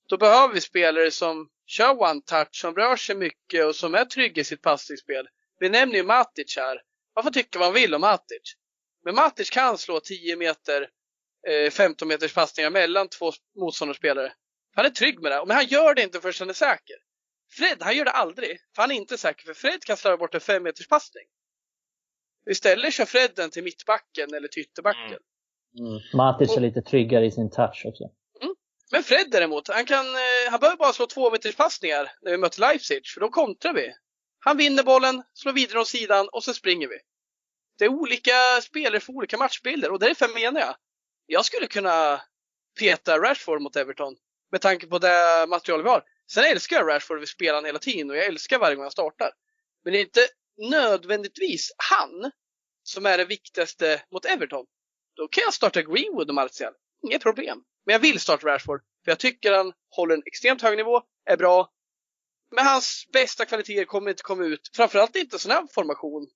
Då behöver vi spelare som kör one-touch, som rör sig mycket och som är trygga i sitt passningsspel. Vi nämner ju Matic här. Man får tycka vad man vill om Matic. Men Matic kan slå 10 meter, eh, 15 meters passningar mellan två motståndarspelare. Han är trygg med det, men han gör det inte förrän han är säker. Fred, han gör det aldrig, för han är inte säker, för Fred kan slarva bort en 5 meters passning. Istället kör Fred den till mittbacken eller till ytterbacken. Mm. Matic är lite tryggare i sin touch också. Men Fred däremot, han, kan, eh, han behöver bara slå två meters passningar när vi möter Leipzig, för då kontrar vi. Han vinner bollen, slår vidare åt sidan och så springer vi. Det är olika spelare för olika matchbilder och därför menar jag. Jag skulle kunna peta Rashford mot Everton med tanke på det material vi har. Sen älskar jag Rashford, vi spelar han hela tiden och jag älskar varje gång han startar. Men det är inte nödvändigtvis han som är det viktigaste mot Everton. Då kan jag starta Greenwood och Martial. Inget problem. Men jag vill starta Rashford. För jag tycker han håller en extremt hög nivå, är bra. Men hans bästa kvaliteter kommer inte komma ut. Framförallt inte sån här formation.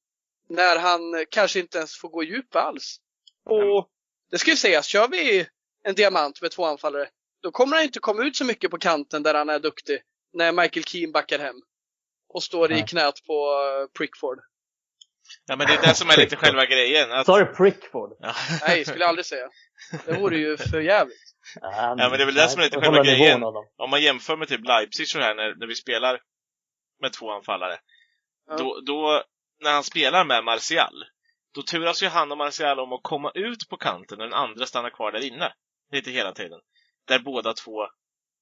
När han kanske inte ens får gå djup alls. Och det ska ju sägas, kör vi en diamant med två anfallare. Då kommer han inte komma ut så mycket på kanten där han är duktig. När Michael Keane backar hem. Och står i Nej. knät på eh, Prickford. ja, men det är det som är lite själva grejen. Att, Sa du Prickford? ja. (laughs) Nej, skulle jag aldrig säga. Det vore ju för jävligt. Ja, men det är väl det som är lite själva grejen. Om man jämför med typ Leipzig så här när, när vi spelar med två anfallare. Ja. Då, då, när han spelar med Martial, då turas ju han och Martial om att komma ut på kanten och den andra stannar kvar där inne. Lite hela tiden. Där båda två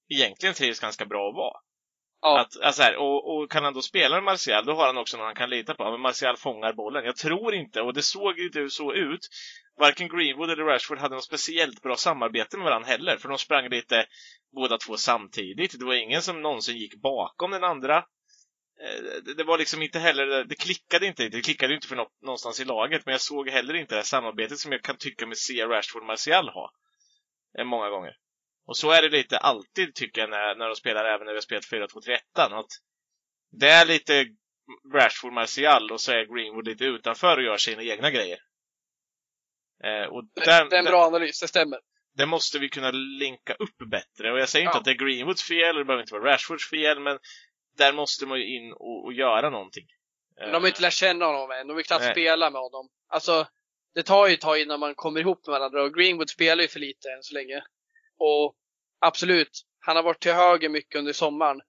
egentligen trivs ganska bra att vara. Ja. Att, alltså här, och, och kan han då spela med Martial, då har han också någon han kan lita på. Men Martial fångar bollen. Jag tror inte, och det såg ju inte så ut, varken Greenwood eller Rashford hade något speciellt bra samarbete med varandra heller. För de sprang lite båda två samtidigt. Det var ingen som någonsin gick bakom den andra. Eh, det, det var liksom inte heller, det klickade inte riktigt. Det klickade ju inte för nå, någonstans i laget. Men jag såg heller inte det här samarbetet som jag kan tycka mig se Rashford och Martial ha. Eh, många gånger. Och så är det lite alltid tycker jag när, när de spelar, även när vi har spelat 4-2-3-1. Att det är lite Rashford, Martial och så är Greenwood lite utanför och gör sina egna grejer. Eh, och Det, där, det är en bra analys, det stämmer. det måste vi kunna linka upp bättre. Och jag säger inte Ja. att det är Greenwoods fel, och det behöver inte vara Rashfords fel, men där måste man ju in och, och göra någonting. Men de har inte lärt känna honom än. De vill knappt Nej. spela med honom. Alltså, det tar ju ett tag innan man kommer ihop med varandra och Greenwood spelar ju för lite än så länge. Och absolut, han har varit till höger mycket under sommaren.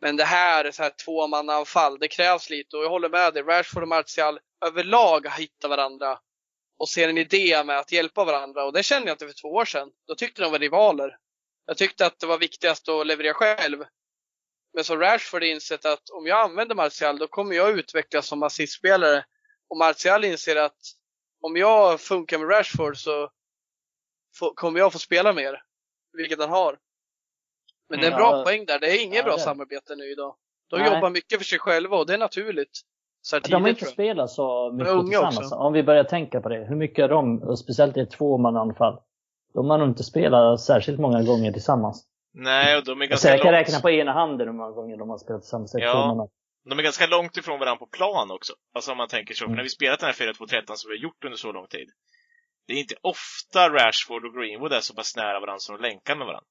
Men det här är så här tvåmannaanfall. Det krävs lite och jag håller med dig. Rashford och Martial överlag har hittat varandra och ser en idé med att hjälpa varandra. Och det kände jag inte för två år sedan. Då tyckte de var rivaler. Jag tyckte att det var viktigast att leverera själv. Men så Rashford har insett att om jag använder Martial då kommer jag utvecklas som assistspelare. Och Martial inser att om jag funkar med Rashford så kommer jag få spela mer. Vilket han har. Men det är en bra Ja. poäng där. Det är inget Ja, bra det samarbete nu idag. De Nej. jobbar mycket för sig själva och det är naturligt. Så här De har tidigt inte spelat så mycket tillsammans. också. Om vi börjar tänka på det. Hur mycket är de, och speciellt i ett tvåmananfall, de har nog inte spelat särskilt många gånger tillsammans. Nej, och de är ganska jag kan långt, räkna på ena handen hur många gånger de har spelat tillsammans. Ja. de är ganska långt ifrån varandra på plan också. Alltså om man tänker så. För Mm. när vi spelat den här 4-2-13 som vi har gjort under så lång tid. Det är inte ofta Rashford och Greenwood är så pass nära varandra som de länkar med varandra.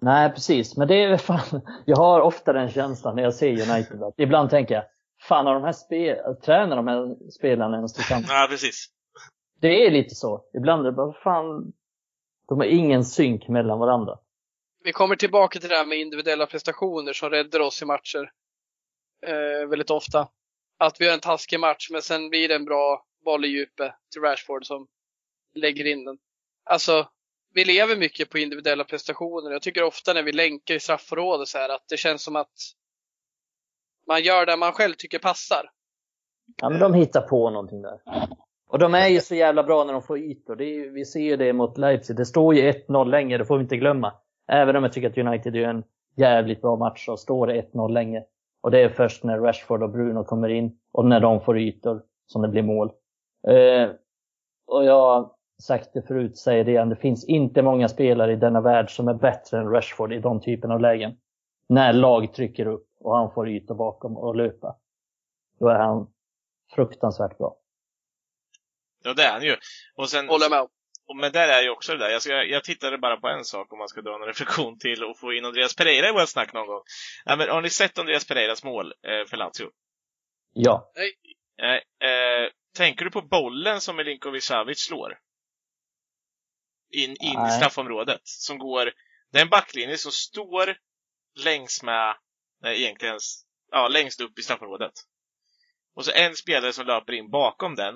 Nej, precis. Men det är fan, (laughs) jag har ofta den känslan när jag ser United. Att ibland tänker jag, fan har de här spe, tränar de här spelarna ens tillsammans? Ja, precis. Det är lite så. Ibland är det bara, fan, de har ingen synk mellan varandra. Vi kommer tillbaka till det här med individuella prestationer som räddar oss i matcher. Eh, väldigt ofta. Att vi har en taskig match men sen blir det en bra boll i djupet till Rashford som lägger in den. Alltså, vi lever mycket på individuella prestationer. Jag tycker ofta när vi länkar i straffområdet så här att det känns som att man gör det man själv tycker passar. Ja, men de hittar på någonting där. Och de är ju så jävla bra när de får ytor. Det är, ju- vi ser ju det mot Leipzig. Det står ju 1-0 länge, det får vi inte glömma. Även om jag tycker att United är en jävligt bra match så står det 1-0 länge. Och det är först när Rashford och Bruno kommer in och när de får ytor som det blir mål. Eh, och jag sagt det förut, säger det igen. Det finns inte många spelare i denna värld som är bättre än Rashford i de typen av lägen. När lag trycker upp och han får ytor bakom och löpa. Då är han fruktansvärt bra. Ja, det är han ju. Och sen, Håller med. och, men där är ju också det där. Jag, jag tittade bara på en sak om man ska dra en reflektion till och få in Andreas Pereira i vårt snack någon gång. Ja, men har ni sett Andreas Pereiras mål eh, för Lazio? Ja. Eh, eh, tänker du på bollen som Milinkovic Savic slår? In, in i straffområdet. Som går... Det är en backlinje som står längs med... Nej, egentligen... Ja, längst upp i straffområdet. Och så en spelare som löper in bakom den.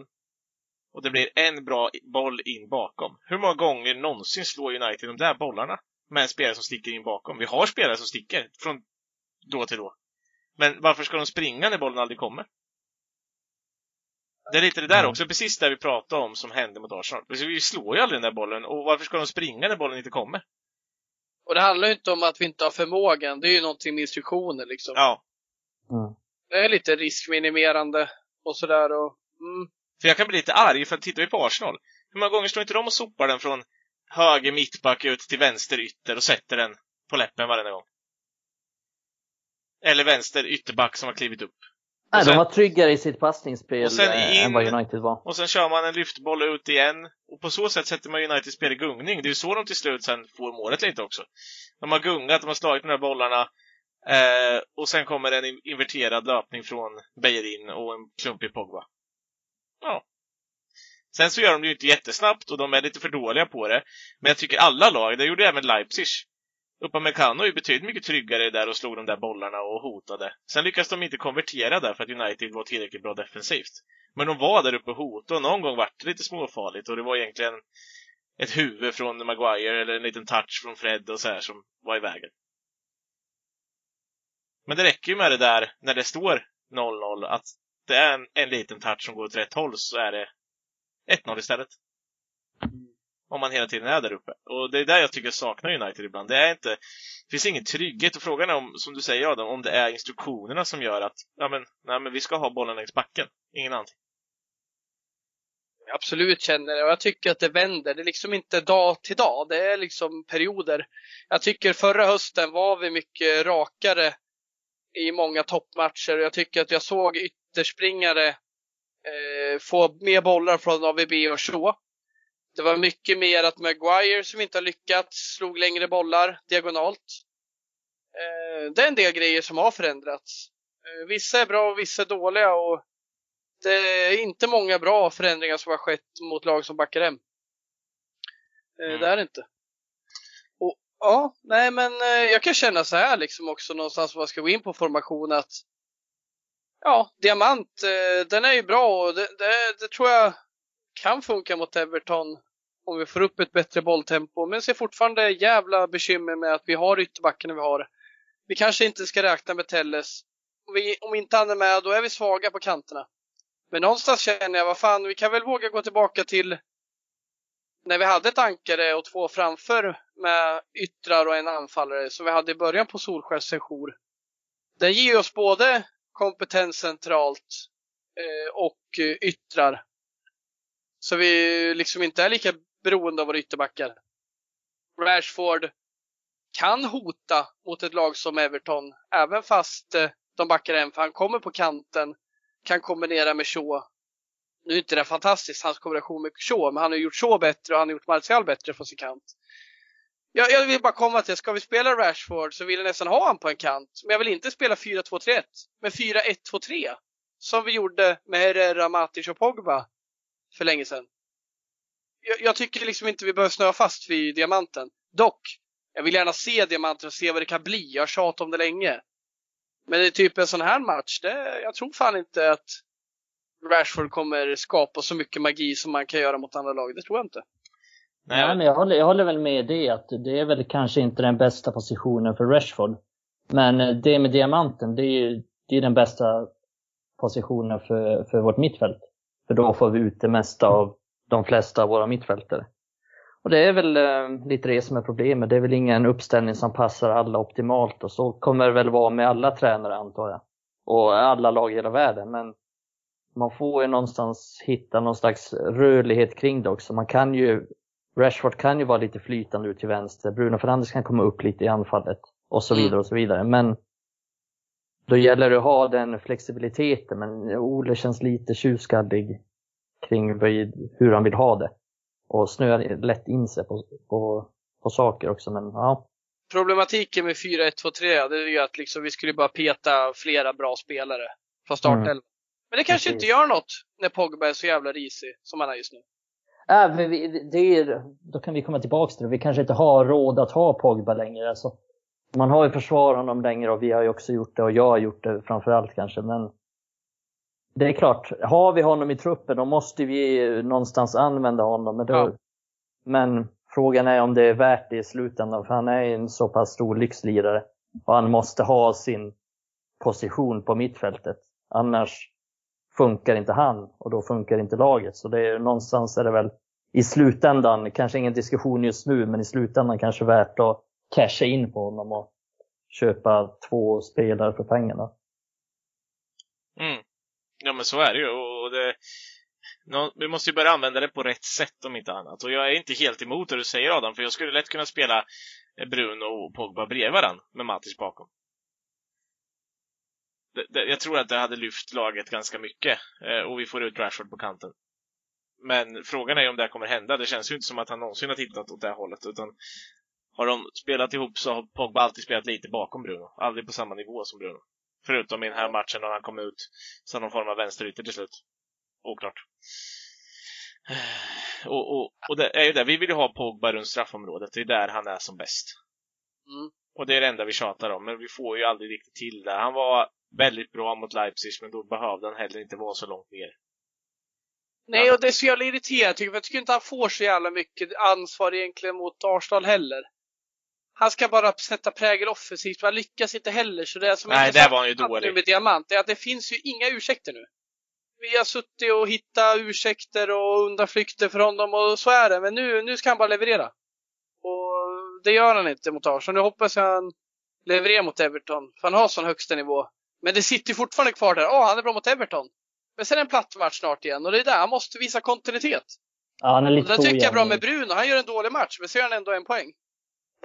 Och det blir en bra boll in bakom. Hur många gånger någonsin slår United de där bollarna? Med en spelare som sticker in bakom. Vi har spelare som sticker från då till då. Men varför ska de springa när bollen aldrig kommer? Det är lite det där Mm. också, precis det vi pratade om som hände mot Arsenal. Vi slår ju aldrig den där bollen, och varför ska de springa när bollen inte kommer? Och det handlar ju inte om att vi inte har förmågan. Det är ju någonting med instruktioner liksom. Ja, Mm. Det är lite riskminimerande och sådär och mm, för jag kan bli lite arg, för att tittar vi på Arsenal, hur många gånger står inte de och sopar den från höger mittback ut till vänster ytter och sätter den på läppen varenda gång? Eller vänster ytterback som har klivit upp. Nej, sen- de var tryggare i sitt passningsspel och sen eh, in- än vad United var. Och sen kör man en lyftboll ut igen. Och på så sätt sätter man United spel i gungning. Det är ju så de till slut sen får målet lite också. De har gungat, de har slagit de där bollarna. Eh, och sen kommer en in- inverterad löpning från Beijerin och en klumpig Pogba. Ja. Sen så gör de det ju inte jättesnabbt och de är lite för dåliga på det. Men jag tycker alla lag, det gjorde även Leipzig. Upamecano är ju betydligt mycket tryggare där och slog de där bollarna och hotade. Sen lyckas de inte konvertera där för att United var tillräckligt bra defensivt. Men de var där uppe och hotade och någon gång var det lite småfarligt och det var egentligen ett huvud från Maguire eller en liten touch från Fred och så här som var i vägen. Men det räcker ju med det där när det står 0-0 att det är en, en liten touch som går åt rätt håll så är det 1-0 istället. Om man hela tiden är där uppe. Och det är där jag tycker jag saknar United ibland. Det är inte, det finns ingen trygghet och frågan är om, som du säger Adam, om det är instruktionerna som gör att, ja men, nej men vi ska ha bollen längs backen. Ingen annan. Absolut känner det och jag tycker att det vänder. Det är liksom inte dag till dag. Det är liksom perioder. Jag tycker förra hösten var vi mycket rakare i många toppmatcher och jag tycker att jag såg ytterspringare eh, få mer bollar från AVB och så. Det var mycket mer att Maguire som inte har lyckats slog längre bollar diagonalt. Eh, det är en del grejer som har förändrats. Eh, vissa är bra och vissa är dåliga och det är inte många bra förändringar som har skett mot lag som backar hem. Eh, Mm. Det är det inte. Och, ja, nej men jag kan känna så här liksom också någonstans vad jag ska gå in på formation att ja, diamant, den är ju bra och det, det, det tror jag kan funka mot Everton om vi får upp ett bättre bolltempo. Men ser fortfarande jävla bekymmer med att vi har ytterbackarna vi har. Vi kanske inte ska räkna med Telles. Om, vi, om inte han är med, då är vi svaga på kanterna. Men någonstans känner jag, vad fan, vi kan väl våga gå tillbaka till när vi hade ett ankare och två framför med yttrar och en anfallare som vi hade i början på Solskärs sejour. Den ger oss både kompetens centralt eh, och eh, yttrar. Så vi liksom inte är lika beroende av våra ytterbackar. Rashford kan hota mot ett lag som Everton, även fast eh, de backar hem, för han kommer på kanten, kan kombinera med Shaw. Nu är inte det fantastiskt, hans kombination med Shaw, men han har gjort Shaw bättre och han har gjort Martial bättre från sin kant. Jag, jag vill bara komma till, ska vi spela Rashford så vill jag nästan ha han på en kant. Men jag vill inte spela 4-2-3-1, men 4-1-2-3. Som vi gjorde med Herrera, Matic och Pogba för länge sedan. Jag, jag tycker liksom inte vi behöver snöa fast vid diamanten. Dock, jag vill gärna se diamanten och se vad det kan bli. Jag har tjatat om det länge. Men det är typ en sån här match, det, jag tror fan inte att Rashford kommer skapa så mycket magi som man kan göra mot andra lag. Det tror jag inte. Nej, men jag håller, jag håller väl med det att det är väl kanske inte den bästa positionen för Rashford. Men det med diamanten, det är ju det är den bästa positionen för, för vårt mittfält. För då får vi ut det mesta av de flesta av våra mittfältare. Och det är väl eh, lite det som är problemet. Det är väl ingen uppställning som passar alla optimalt och så kommer det väl vara med alla tränare antar jag. Och alla lag i hela världen. Men man får ju någonstans hitta någon slags rörlighet kring det också. Man kan ju Rashford kan ju vara lite flytande ut till vänster. Bruno Fernandes kan komma upp lite i anfallet och så vidare och så vidare. Men då gäller det att ha den flexibiliteten. Men Ole känns lite tjurskallig kring hur han vill ha det. Och snöar lätt in sig på, på, på saker också. Men ja, Problematiken med 4-1-2-3 det är ju att liksom vi skulle bara peta flera bra spelare från startelvan. Mm. Men det kanske Precis. inte gör något när Pogba är så jävla risig som han är just nu. Äh, men vi- det är, då kan vi komma tillbaka till det. Vi kanske inte har råd att ha Pogba längre. Alltså, man har ju försvarat honom längre och vi har ju också gjort det och jag har gjort det framförallt kanske. Men det är klart, har vi honom i truppen då måste vi någonstans använda honom. Men, då, Ja. men frågan är om det är värt det i slutändan för han är en så pass stor lyxlirare. Och han måste ha sin position på mittfältet. Annars funkar inte han och då funkar inte laget. Så det är någonstans är det väl i slutändan, kanske ingen diskussion just nu, men i slutändan kanske värt att casha in på honom och köpa två spelare för pengarna. Mm. Ja men så är det ju och det, vi måste ju börja använda det på rätt sätt om inte annat. Och jag är inte helt emot det du säger Adam, för jag skulle lätt kunna spela eh, Bruno och Pogba bredvid varandra med Matis bakom. Det, det, jag tror att det hade lyft laget ganska mycket eh, och vi får ut Rashford på kanten. Men frågan är om det här kommer hända. Det känns ju inte som att han någonsin har tittat åt det här hållet utan har de spelat ihop så har Pogba alltid spelat lite bakom Bruno. Aldrig på samma nivå som Bruno. Förutom i den här matchen när han kom ut som någon form av vänsterytter till slut. Oklart. (sighs) Och, och, och det är ju det, vi vill ju ha Pogba runt straffområdet, det är där han är som bäst. Mm. Och det är det enda vi tjatar om, men vi får ju aldrig riktigt till det. Han var väldigt bra mot Leipzig, men då behövde han heller inte vara så långt ner. Nej, och det är så jävla irriterande tycker jag. Jag tycker inte han får så jävla mycket ansvar egentligen mot Arsenal heller. Han ska bara sätta prägel offensivt, men han lyckas inte heller. Så det är som Nej, där var han ju dålig. med Diamant, det är att det finns ju inga ursäkter nu. Vi har suttit och hittat ursäkter och undanflykter för honom och så är det. Men nu, nu ska han bara leverera. Och det gör han inte mot Arsenal. Nu hoppas jag han levererar mot Everton, för han har sån högsta nivå. Men det sitter fortfarande kvar där. Åh, han är bra mot Everton. Men sen är det en platt match snart igen och det är där han måste visa kontinuitet. Ja, han är Och lite det tycker jag är bra med Bruno. Han gör en dålig match, men så gör han ändå en poäng.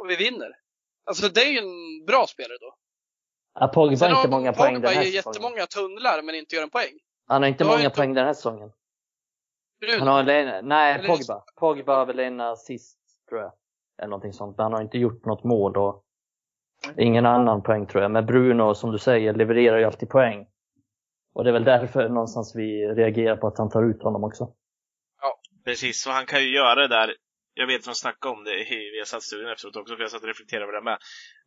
Och vi vinner. Alltså det är ju en bra spelare då. Ja, Pogba Sen har inte många poäng Pogba den här säsongen. jättemånga tunnlar, men inte gör en poäng. Han har inte Då har många inte- poäng den här säsongen. Bruno. Han har en, nej, Eller- Pogba. Pogba har väl en assist, tror jag. Eller någonting sånt. Men han har inte gjort något mål och ingen annan poäng tror jag. Men Bruno, som du säger, levererar ju alltid poäng. Och det är väl därför någonstans vi reagerar på att han tar ut honom också. Precis, så han kan ju göra det där. Jag vet att de snackade om det i Viasat-studion efteråt också, för jag satt och reflekterade över det med.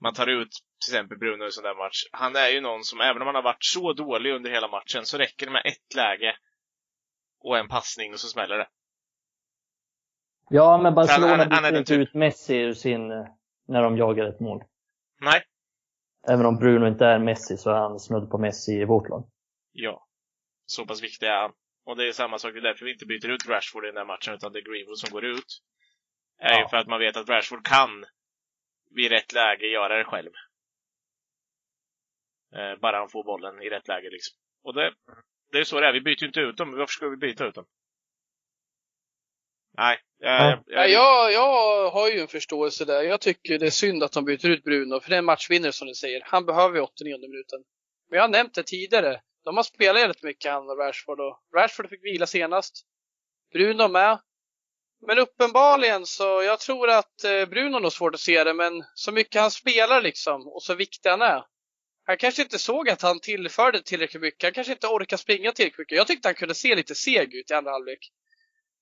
Man tar ut till exempel Bruno i en sån där match. Han är ju någon som, även om han har varit så dålig under hela matchen, så räcker det med ett läge och en passning och så smäller det. Ja, men Barcelona han- han är byter inte typ- ut Messi ur sin, eh, när de jagar ett mål. Nej. Även om Bruno inte är Messi så är han snudd på Messi i vårt lag. Ja. Så pass viktig är han. Och det är samma sak, det är därför vi inte byter ut Rashford i den där matchen, utan det är Greenwood som går ut. Är ju Ja. för att man vet att Rashford kan vid rätt läge göra det själv. Eh, bara han får bollen i rätt läge liksom. Och det, det är så det är, vi byter ju inte ut dem. Varför ska vi byta ut dem? Nej, jag, Ja. jag, Ja, jag, jag har ju en förståelse där. Jag tycker det är synd att de byter ut Bruno, för det är en matchvinnare som du säger. Han behöver ju 89 minuten. Men jag har nämnt det tidigare. De har spelat rätt mycket, han och Rashford. Och Rashford fick vila senast. Bruno med. Men uppenbarligen så, jag tror att eh, Bruno har svårt att se det, men så mycket han spelar liksom, och så viktig han är. Han kanske inte såg att han tillförde tillräckligt mycket. Han kanske inte orkar springa tillräckligt mycket. Jag tyckte han kunde se lite seg ut i andra halvlek.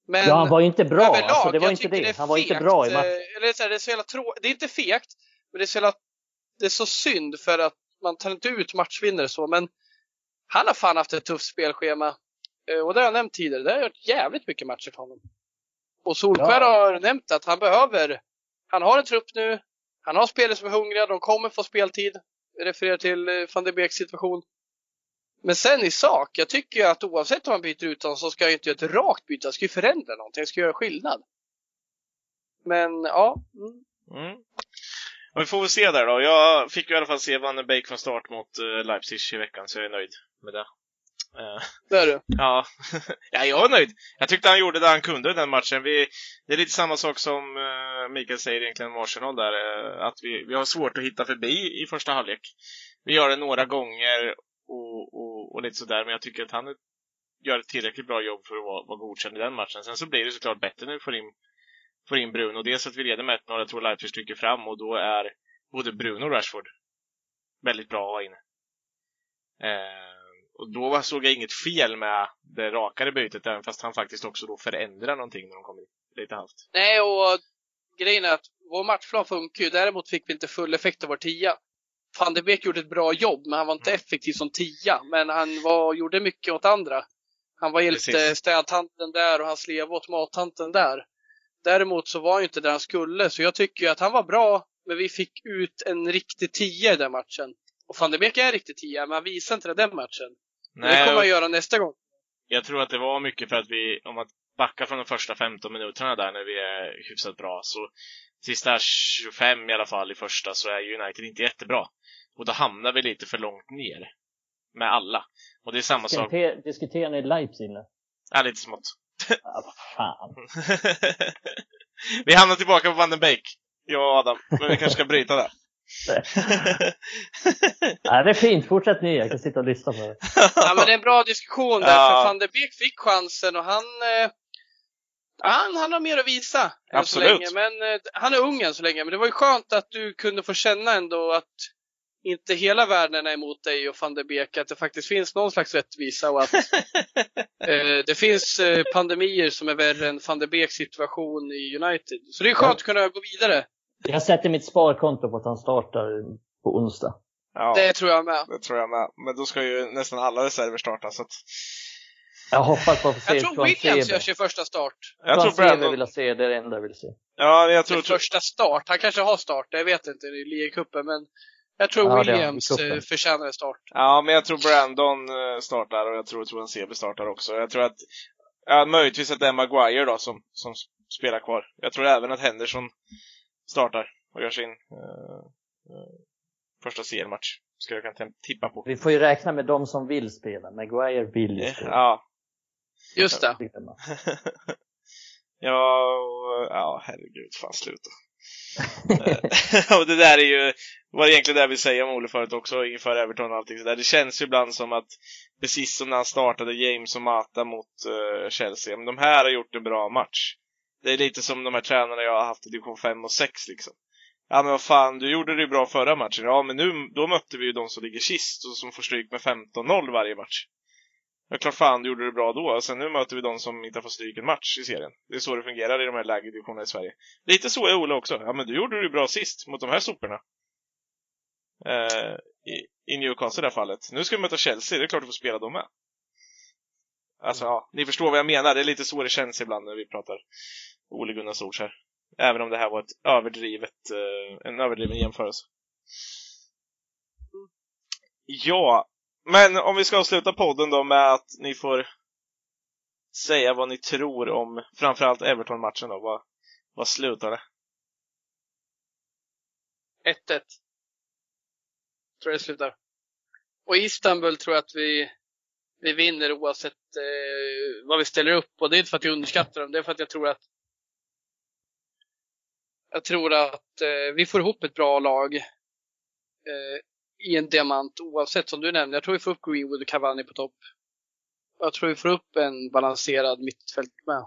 Men ja, han var ju inte bra. överlag, alltså, det var inte det. är Han var inte fegt, bra i matchen. eh, Eller så här, det är så jävla trå- Det är inte fegt, men det är så jävla, Det är så synd för att man tar inte ut matchvinnare så, men han har fan haft ett tufft spelschema. Eh, Och det har jag nämnt tidigare. Det har gjort jävligt mycket matcher för honom. Och Solskär Ja. har nämnt att han behöver, han har en trupp nu, han har spelare som är hungriga, de kommer få speltid. Jag refererar till eh, van der Beeks situation. Men sen i sak, jag tycker ju att oavsett om man byter ut honom så ska jag inte göra ett rakt byte. Han ska ju förändra någonting, han ska göra skillnad. Men ja, mm. Mm. Och vi får väl se där då. Jag fick ju i alla fall se Van Beek från start mot uh, Leipzig i veckan, så jag är nöjd med det. Eh, det är du. ja. (laughs) ja, jag är nöjd. Jag tyckte han gjorde det han kunde i den matchen. Vi, det är lite samma sak som uh, Mikael säger egentligen om Arsenal där, eh, att vi, vi har svårt att hitta förbi i första halvlek. Vi gör det några gånger och, och, och lite sådär, men jag tycker att han gör ett tillräckligt bra jobb för att vara, vara godkänd i den matchen. Sen så blir det såklart bättre när vi får in, får in Bruno. Dels att vi leder med 1-0, jag tror Leipzig stryker fram och då är både Bruno och Rashford väldigt bra att ha inne. Eh, och då såg jag inget fel med det rakare bytet, även fast han faktiskt också då förändrar någonting när de kommer in. Lite halvt. Nej, och grejen är att vår matchplan funkar ju. Däremot fick vi inte full effekt av vår tia. Van de Beek gjorde ett bra jobb, men han var inte Mm. effektiv som tia. Men han var, gjorde mycket åt andra. Han var hjälpte Precis. städtanten där och han slev åt mattanten där. Däremot så var han ju inte där han skulle, så jag tycker ju att han var bra, men vi fick ut en riktig tia i den matchen. Och van de Beek är en riktig tia, men han visade inte det den matchen. Men det kommer han göra nästa gång. jag tror att det var mycket för att vi, om man backar från de första 15 minuterna där när vi är hyfsat bra, så sista 25 i alla fall i första så är United inte jättebra. Och då hamnar vi lite för långt ner. Med alla. Och det är samma sak. Diskuter, diskuterar ni Leipzig nu? Ja, lite smått. Ja, vad fan. (laughs) vi hamnar tillbaka på Van den Beek. Jag och Adam. Men vi kanske ska bryta där. (laughs) Ja, det är fint, fortsätt ni. Jag kan sitta och lyssna på det. Ja, men det är en bra diskussion där, Ja. för van de Beek fick chansen och han, eh, han, han har mer att visa. än Så Absolut. länge. Men eh, han är ung än så länge. Men det var ju skönt att du kunde få känna ändå att inte hela världen är emot dig och van der Beek, att det faktiskt finns någon slags rättvisa och att (laughs) eh, det finns eh, pandemier som är värre än van der Beeks situation i United. Så det är skönt att kunna gå vidare. Jag sätter mitt sparkonto på att han startar på onsdag. Ja, Det tror jag med. det tror jag med. Men då ska ju nästan alla reserver starta. Så att Jag hoppas på att få se Jag tror Williams gör sin första start. jag tror Brandon vill jag se, det är det enda jag vill se. Ja, jag tror... Sin första start. Han kanske har start, jag vet inte i ligacupen, men jag tror Ja, Williams eh, förtjänar en start. Ja, men jag tror Brandon eh, startar och jag tror Toran Sebe startar också. Jag tror att, ja, möjligtvis att det är Maguire då som, som spelar kvar. Jag tror även att Henderson startar och gör sin eh, eh, första CL-match. Ska jag kunna tippa på. Vi får ju räkna med de som vill spela. Maguire vill ju spela. Ja. Just det. (laughs) ja, och, ja, herregud, fan sluta. Eh, (laughs) och det där är ju, var egentligen det jag vill säga om Ole förut också, inför Everton och allting sådär. Det känns ju ibland som att, precis som när han startade James och Mata mot uh, Chelsea, men de här har gjort en bra match. Det är lite som de här tränarna jag har haft i division 5 och 6 liksom. Ja men vad fan, du gjorde det ju bra förra matchen. Ja men nu, då mötte vi ju de som ligger sist och som får stryk med 15-0 varje match. Ja, klart fan du gjorde det bra då. Sen nu möter vi de som inte har fått stryk en match i serien. Det är så det fungerar i de här lägre divisionerna i Sverige. Lite så är Ola också. Ja, men du gjorde det ju bra sist mot de här soporna. Eh, i, I Newcastle i det här fallet. Nu ska vi möta Chelsea, det är klart du får spela dem med. Alltså, ja, ni förstår vad jag menar. Det är lite så det känns ibland när vi pratar Ole Gunnar Solskjaer. Även om det här var ett överdrivet, eh, en överdriven jämförelse. Ja, men om vi ska avsluta podden då med att ni får säga vad ni tror om framförallt Everton-matchen då. Vad, vad slutar det? 1-1. Tror jag det slutar. Och i Istanbul tror jag att vi, vi vinner oavsett eh, vad vi ställer upp. Och det är inte för att jag underskattar dem, det är för att jag tror att jag tror att eh, vi får ihop ett bra lag eh, i en diamant oavsett som du nämnde. Jag tror vi får upp Greenwood och Cavani på topp. Jag tror vi får upp en balanserad mittfält med.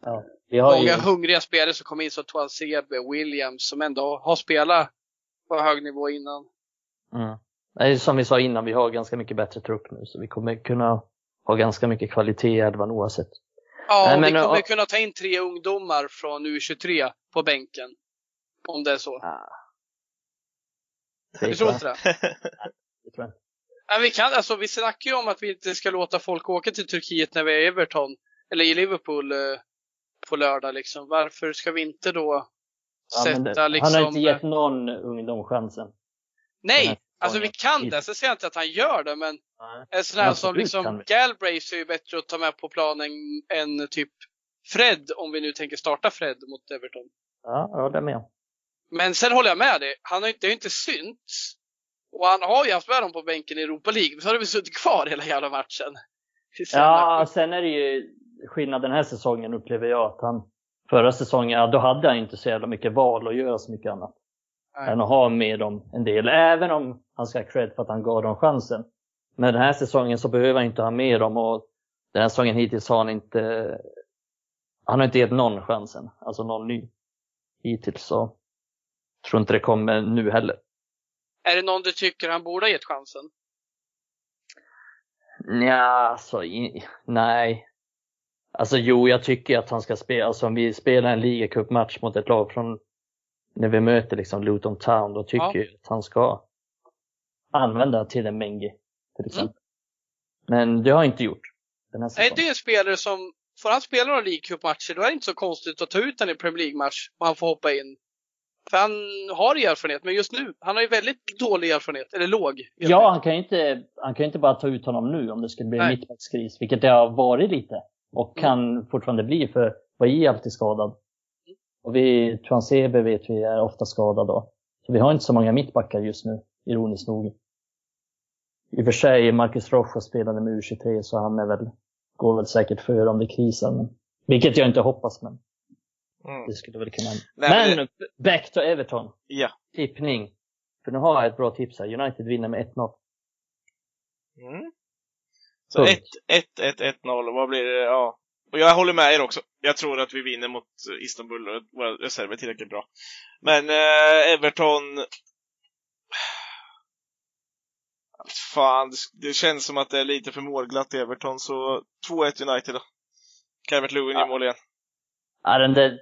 Ja. Många ju, hungriga spelare som kommer in som Toan Sebe, Williams som ändå har spelat på hög nivå innan. mm. Är som vi sa innan, vi har ganska mycket bättre trupp nu så vi kommer kunna ha ganska mycket kvalitet i elvan oavsett. Ja, Nej, och men, vi kommer ja. kunna ta in tre ungdomar från U23 på bänken. Om det är så. Du tror inte det? (laughs) Det tror jag. Nej, vi, kan, alltså, vi snackar ju om att vi inte ska låta folk åka till Turkiet när vi är i Everton, eller i Liverpool eh, på lördag. Liksom. Varför ska vi inte då Ja, sätta det, liksom... Han har inte gett någon ungdom chansen. Nej! Alltså vi kan det, så säger jag inte att han gör det, men Nej. en sån här som liksom. Galbraith är ju bättre att ta med på planen än typ Fred, om vi nu tänker starta Fred mot Everton. Ja, jag håller med. Men sen håller jag med dig, han har inte, det inte synts. Och han har ju haft med dem på bänken i Europa League, så har vi suttit kvar hela jävla matchen. Det Ja, sen är det ju skillnad den här säsongen upplever jag att han förra säsongen, då hade han inte så jävla mycket val att göra så mycket annat. Nej. Än att ha med dem en del, även om han ska ha cred för att han gav dem chansen. Men den här säsongen så behöver han inte ha med dem och den här säsongen hittills har han inte, han har inte gett någon chansen, alltså någon ny hittills så tror inte det kommer nu heller. Är det någon du tycker han borde ha gett chansen? Nja, alltså, i, nej. Alltså jo, jag tycker att han ska spela, alltså om vi spelar en ligacupmatch mot ett lag från, när vi möter liksom Luton Town, då tycker Ja. jag att han ska använda till en Mengi, till exempel. Men det har jag inte gjort. Den här säsongen. det är en spelare som, får han spela några League Cup-matcher, då är det inte så konstigt att ta ut honom i Premier League-match och han får hoppa in. För han har ju erfarenhet, men just nu, han har ju väldigt dålig erfarenhet, eller låg. Ja, han kan ju inte, han kan inte bara ta ut honom nu om det skulle bli en mittbackskris, vilket det har varit lite. Och Mm. kan fortfarande bli, för Bailly är alltid skadad. Och vi, Transebe vet vi är ofta skadad då. Så vi har inte så många mittbackar just nu, ironiskt nog. I och för sig, Marcus Rocha spelade med U23 så han är väl, går väl säkert före om det krisar. Men, vilket jag inte hoppas, men Mm. det skulle väl kunna. Nej, men men, back to Everton. Ja. Tippning. För nu har jag ett bra tips här. United vinner med 1-0. Mm. Så Punkt. 1-1-1-0, vad blir det? Ja. Och jag håller med er också. Jag tror att vi vinner mot Istanbul och våra reserver är tillräckligt bra. Men eh, Everton... fan, det känns som att det är lite för målglatt i Everton, så 2-1 United då. Calvert Lewin ja. i mål igen. Ja, den där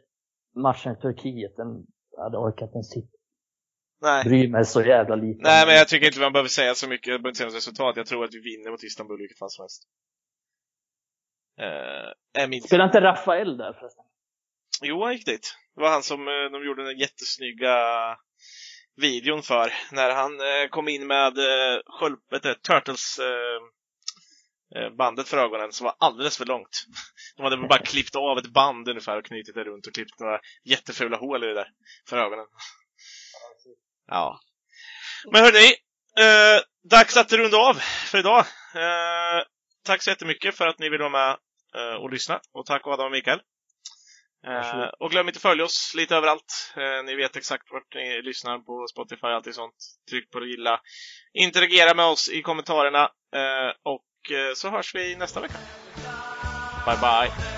matchen i Turkiet, den hade orkat inte ens titta. Nej. Bryr mig så jävla lite. Nej, men jag tycker inte man behöver säga så mycket, jag behöver inte säga något resultat. Jag tror att vi vinner mot Istanbul vilket fall som helst. Uh, är min... Spelar inte Rafael där förresten? Jo, han gick dit. Det var han som uh, de gjorde den jättesnygga videon för. När han uh, kom in med uh, sköld, Turtles bandet för ögonen som var alldeles för långt. (laughs) De hade bara klippt av ett band ungefär och knutit det runt och klippt några jättefula hål i det där för ögonen. (laughs) Ja. Men hörni, eh, dags att runda av för idag. Eh, tack så jättemycket för att ni vill vara med eh, och lyssna. Och tack Adam och Mikael. Eh, och glöm inte följa oss lite överallt. Eh, ni vet exakt vart ni lyssnar på Spotify och allt sånt. Tryck på gilla. Interagera med oss i kommentarerna. Eh, och så hörs vi nästa vecka. Bye bye!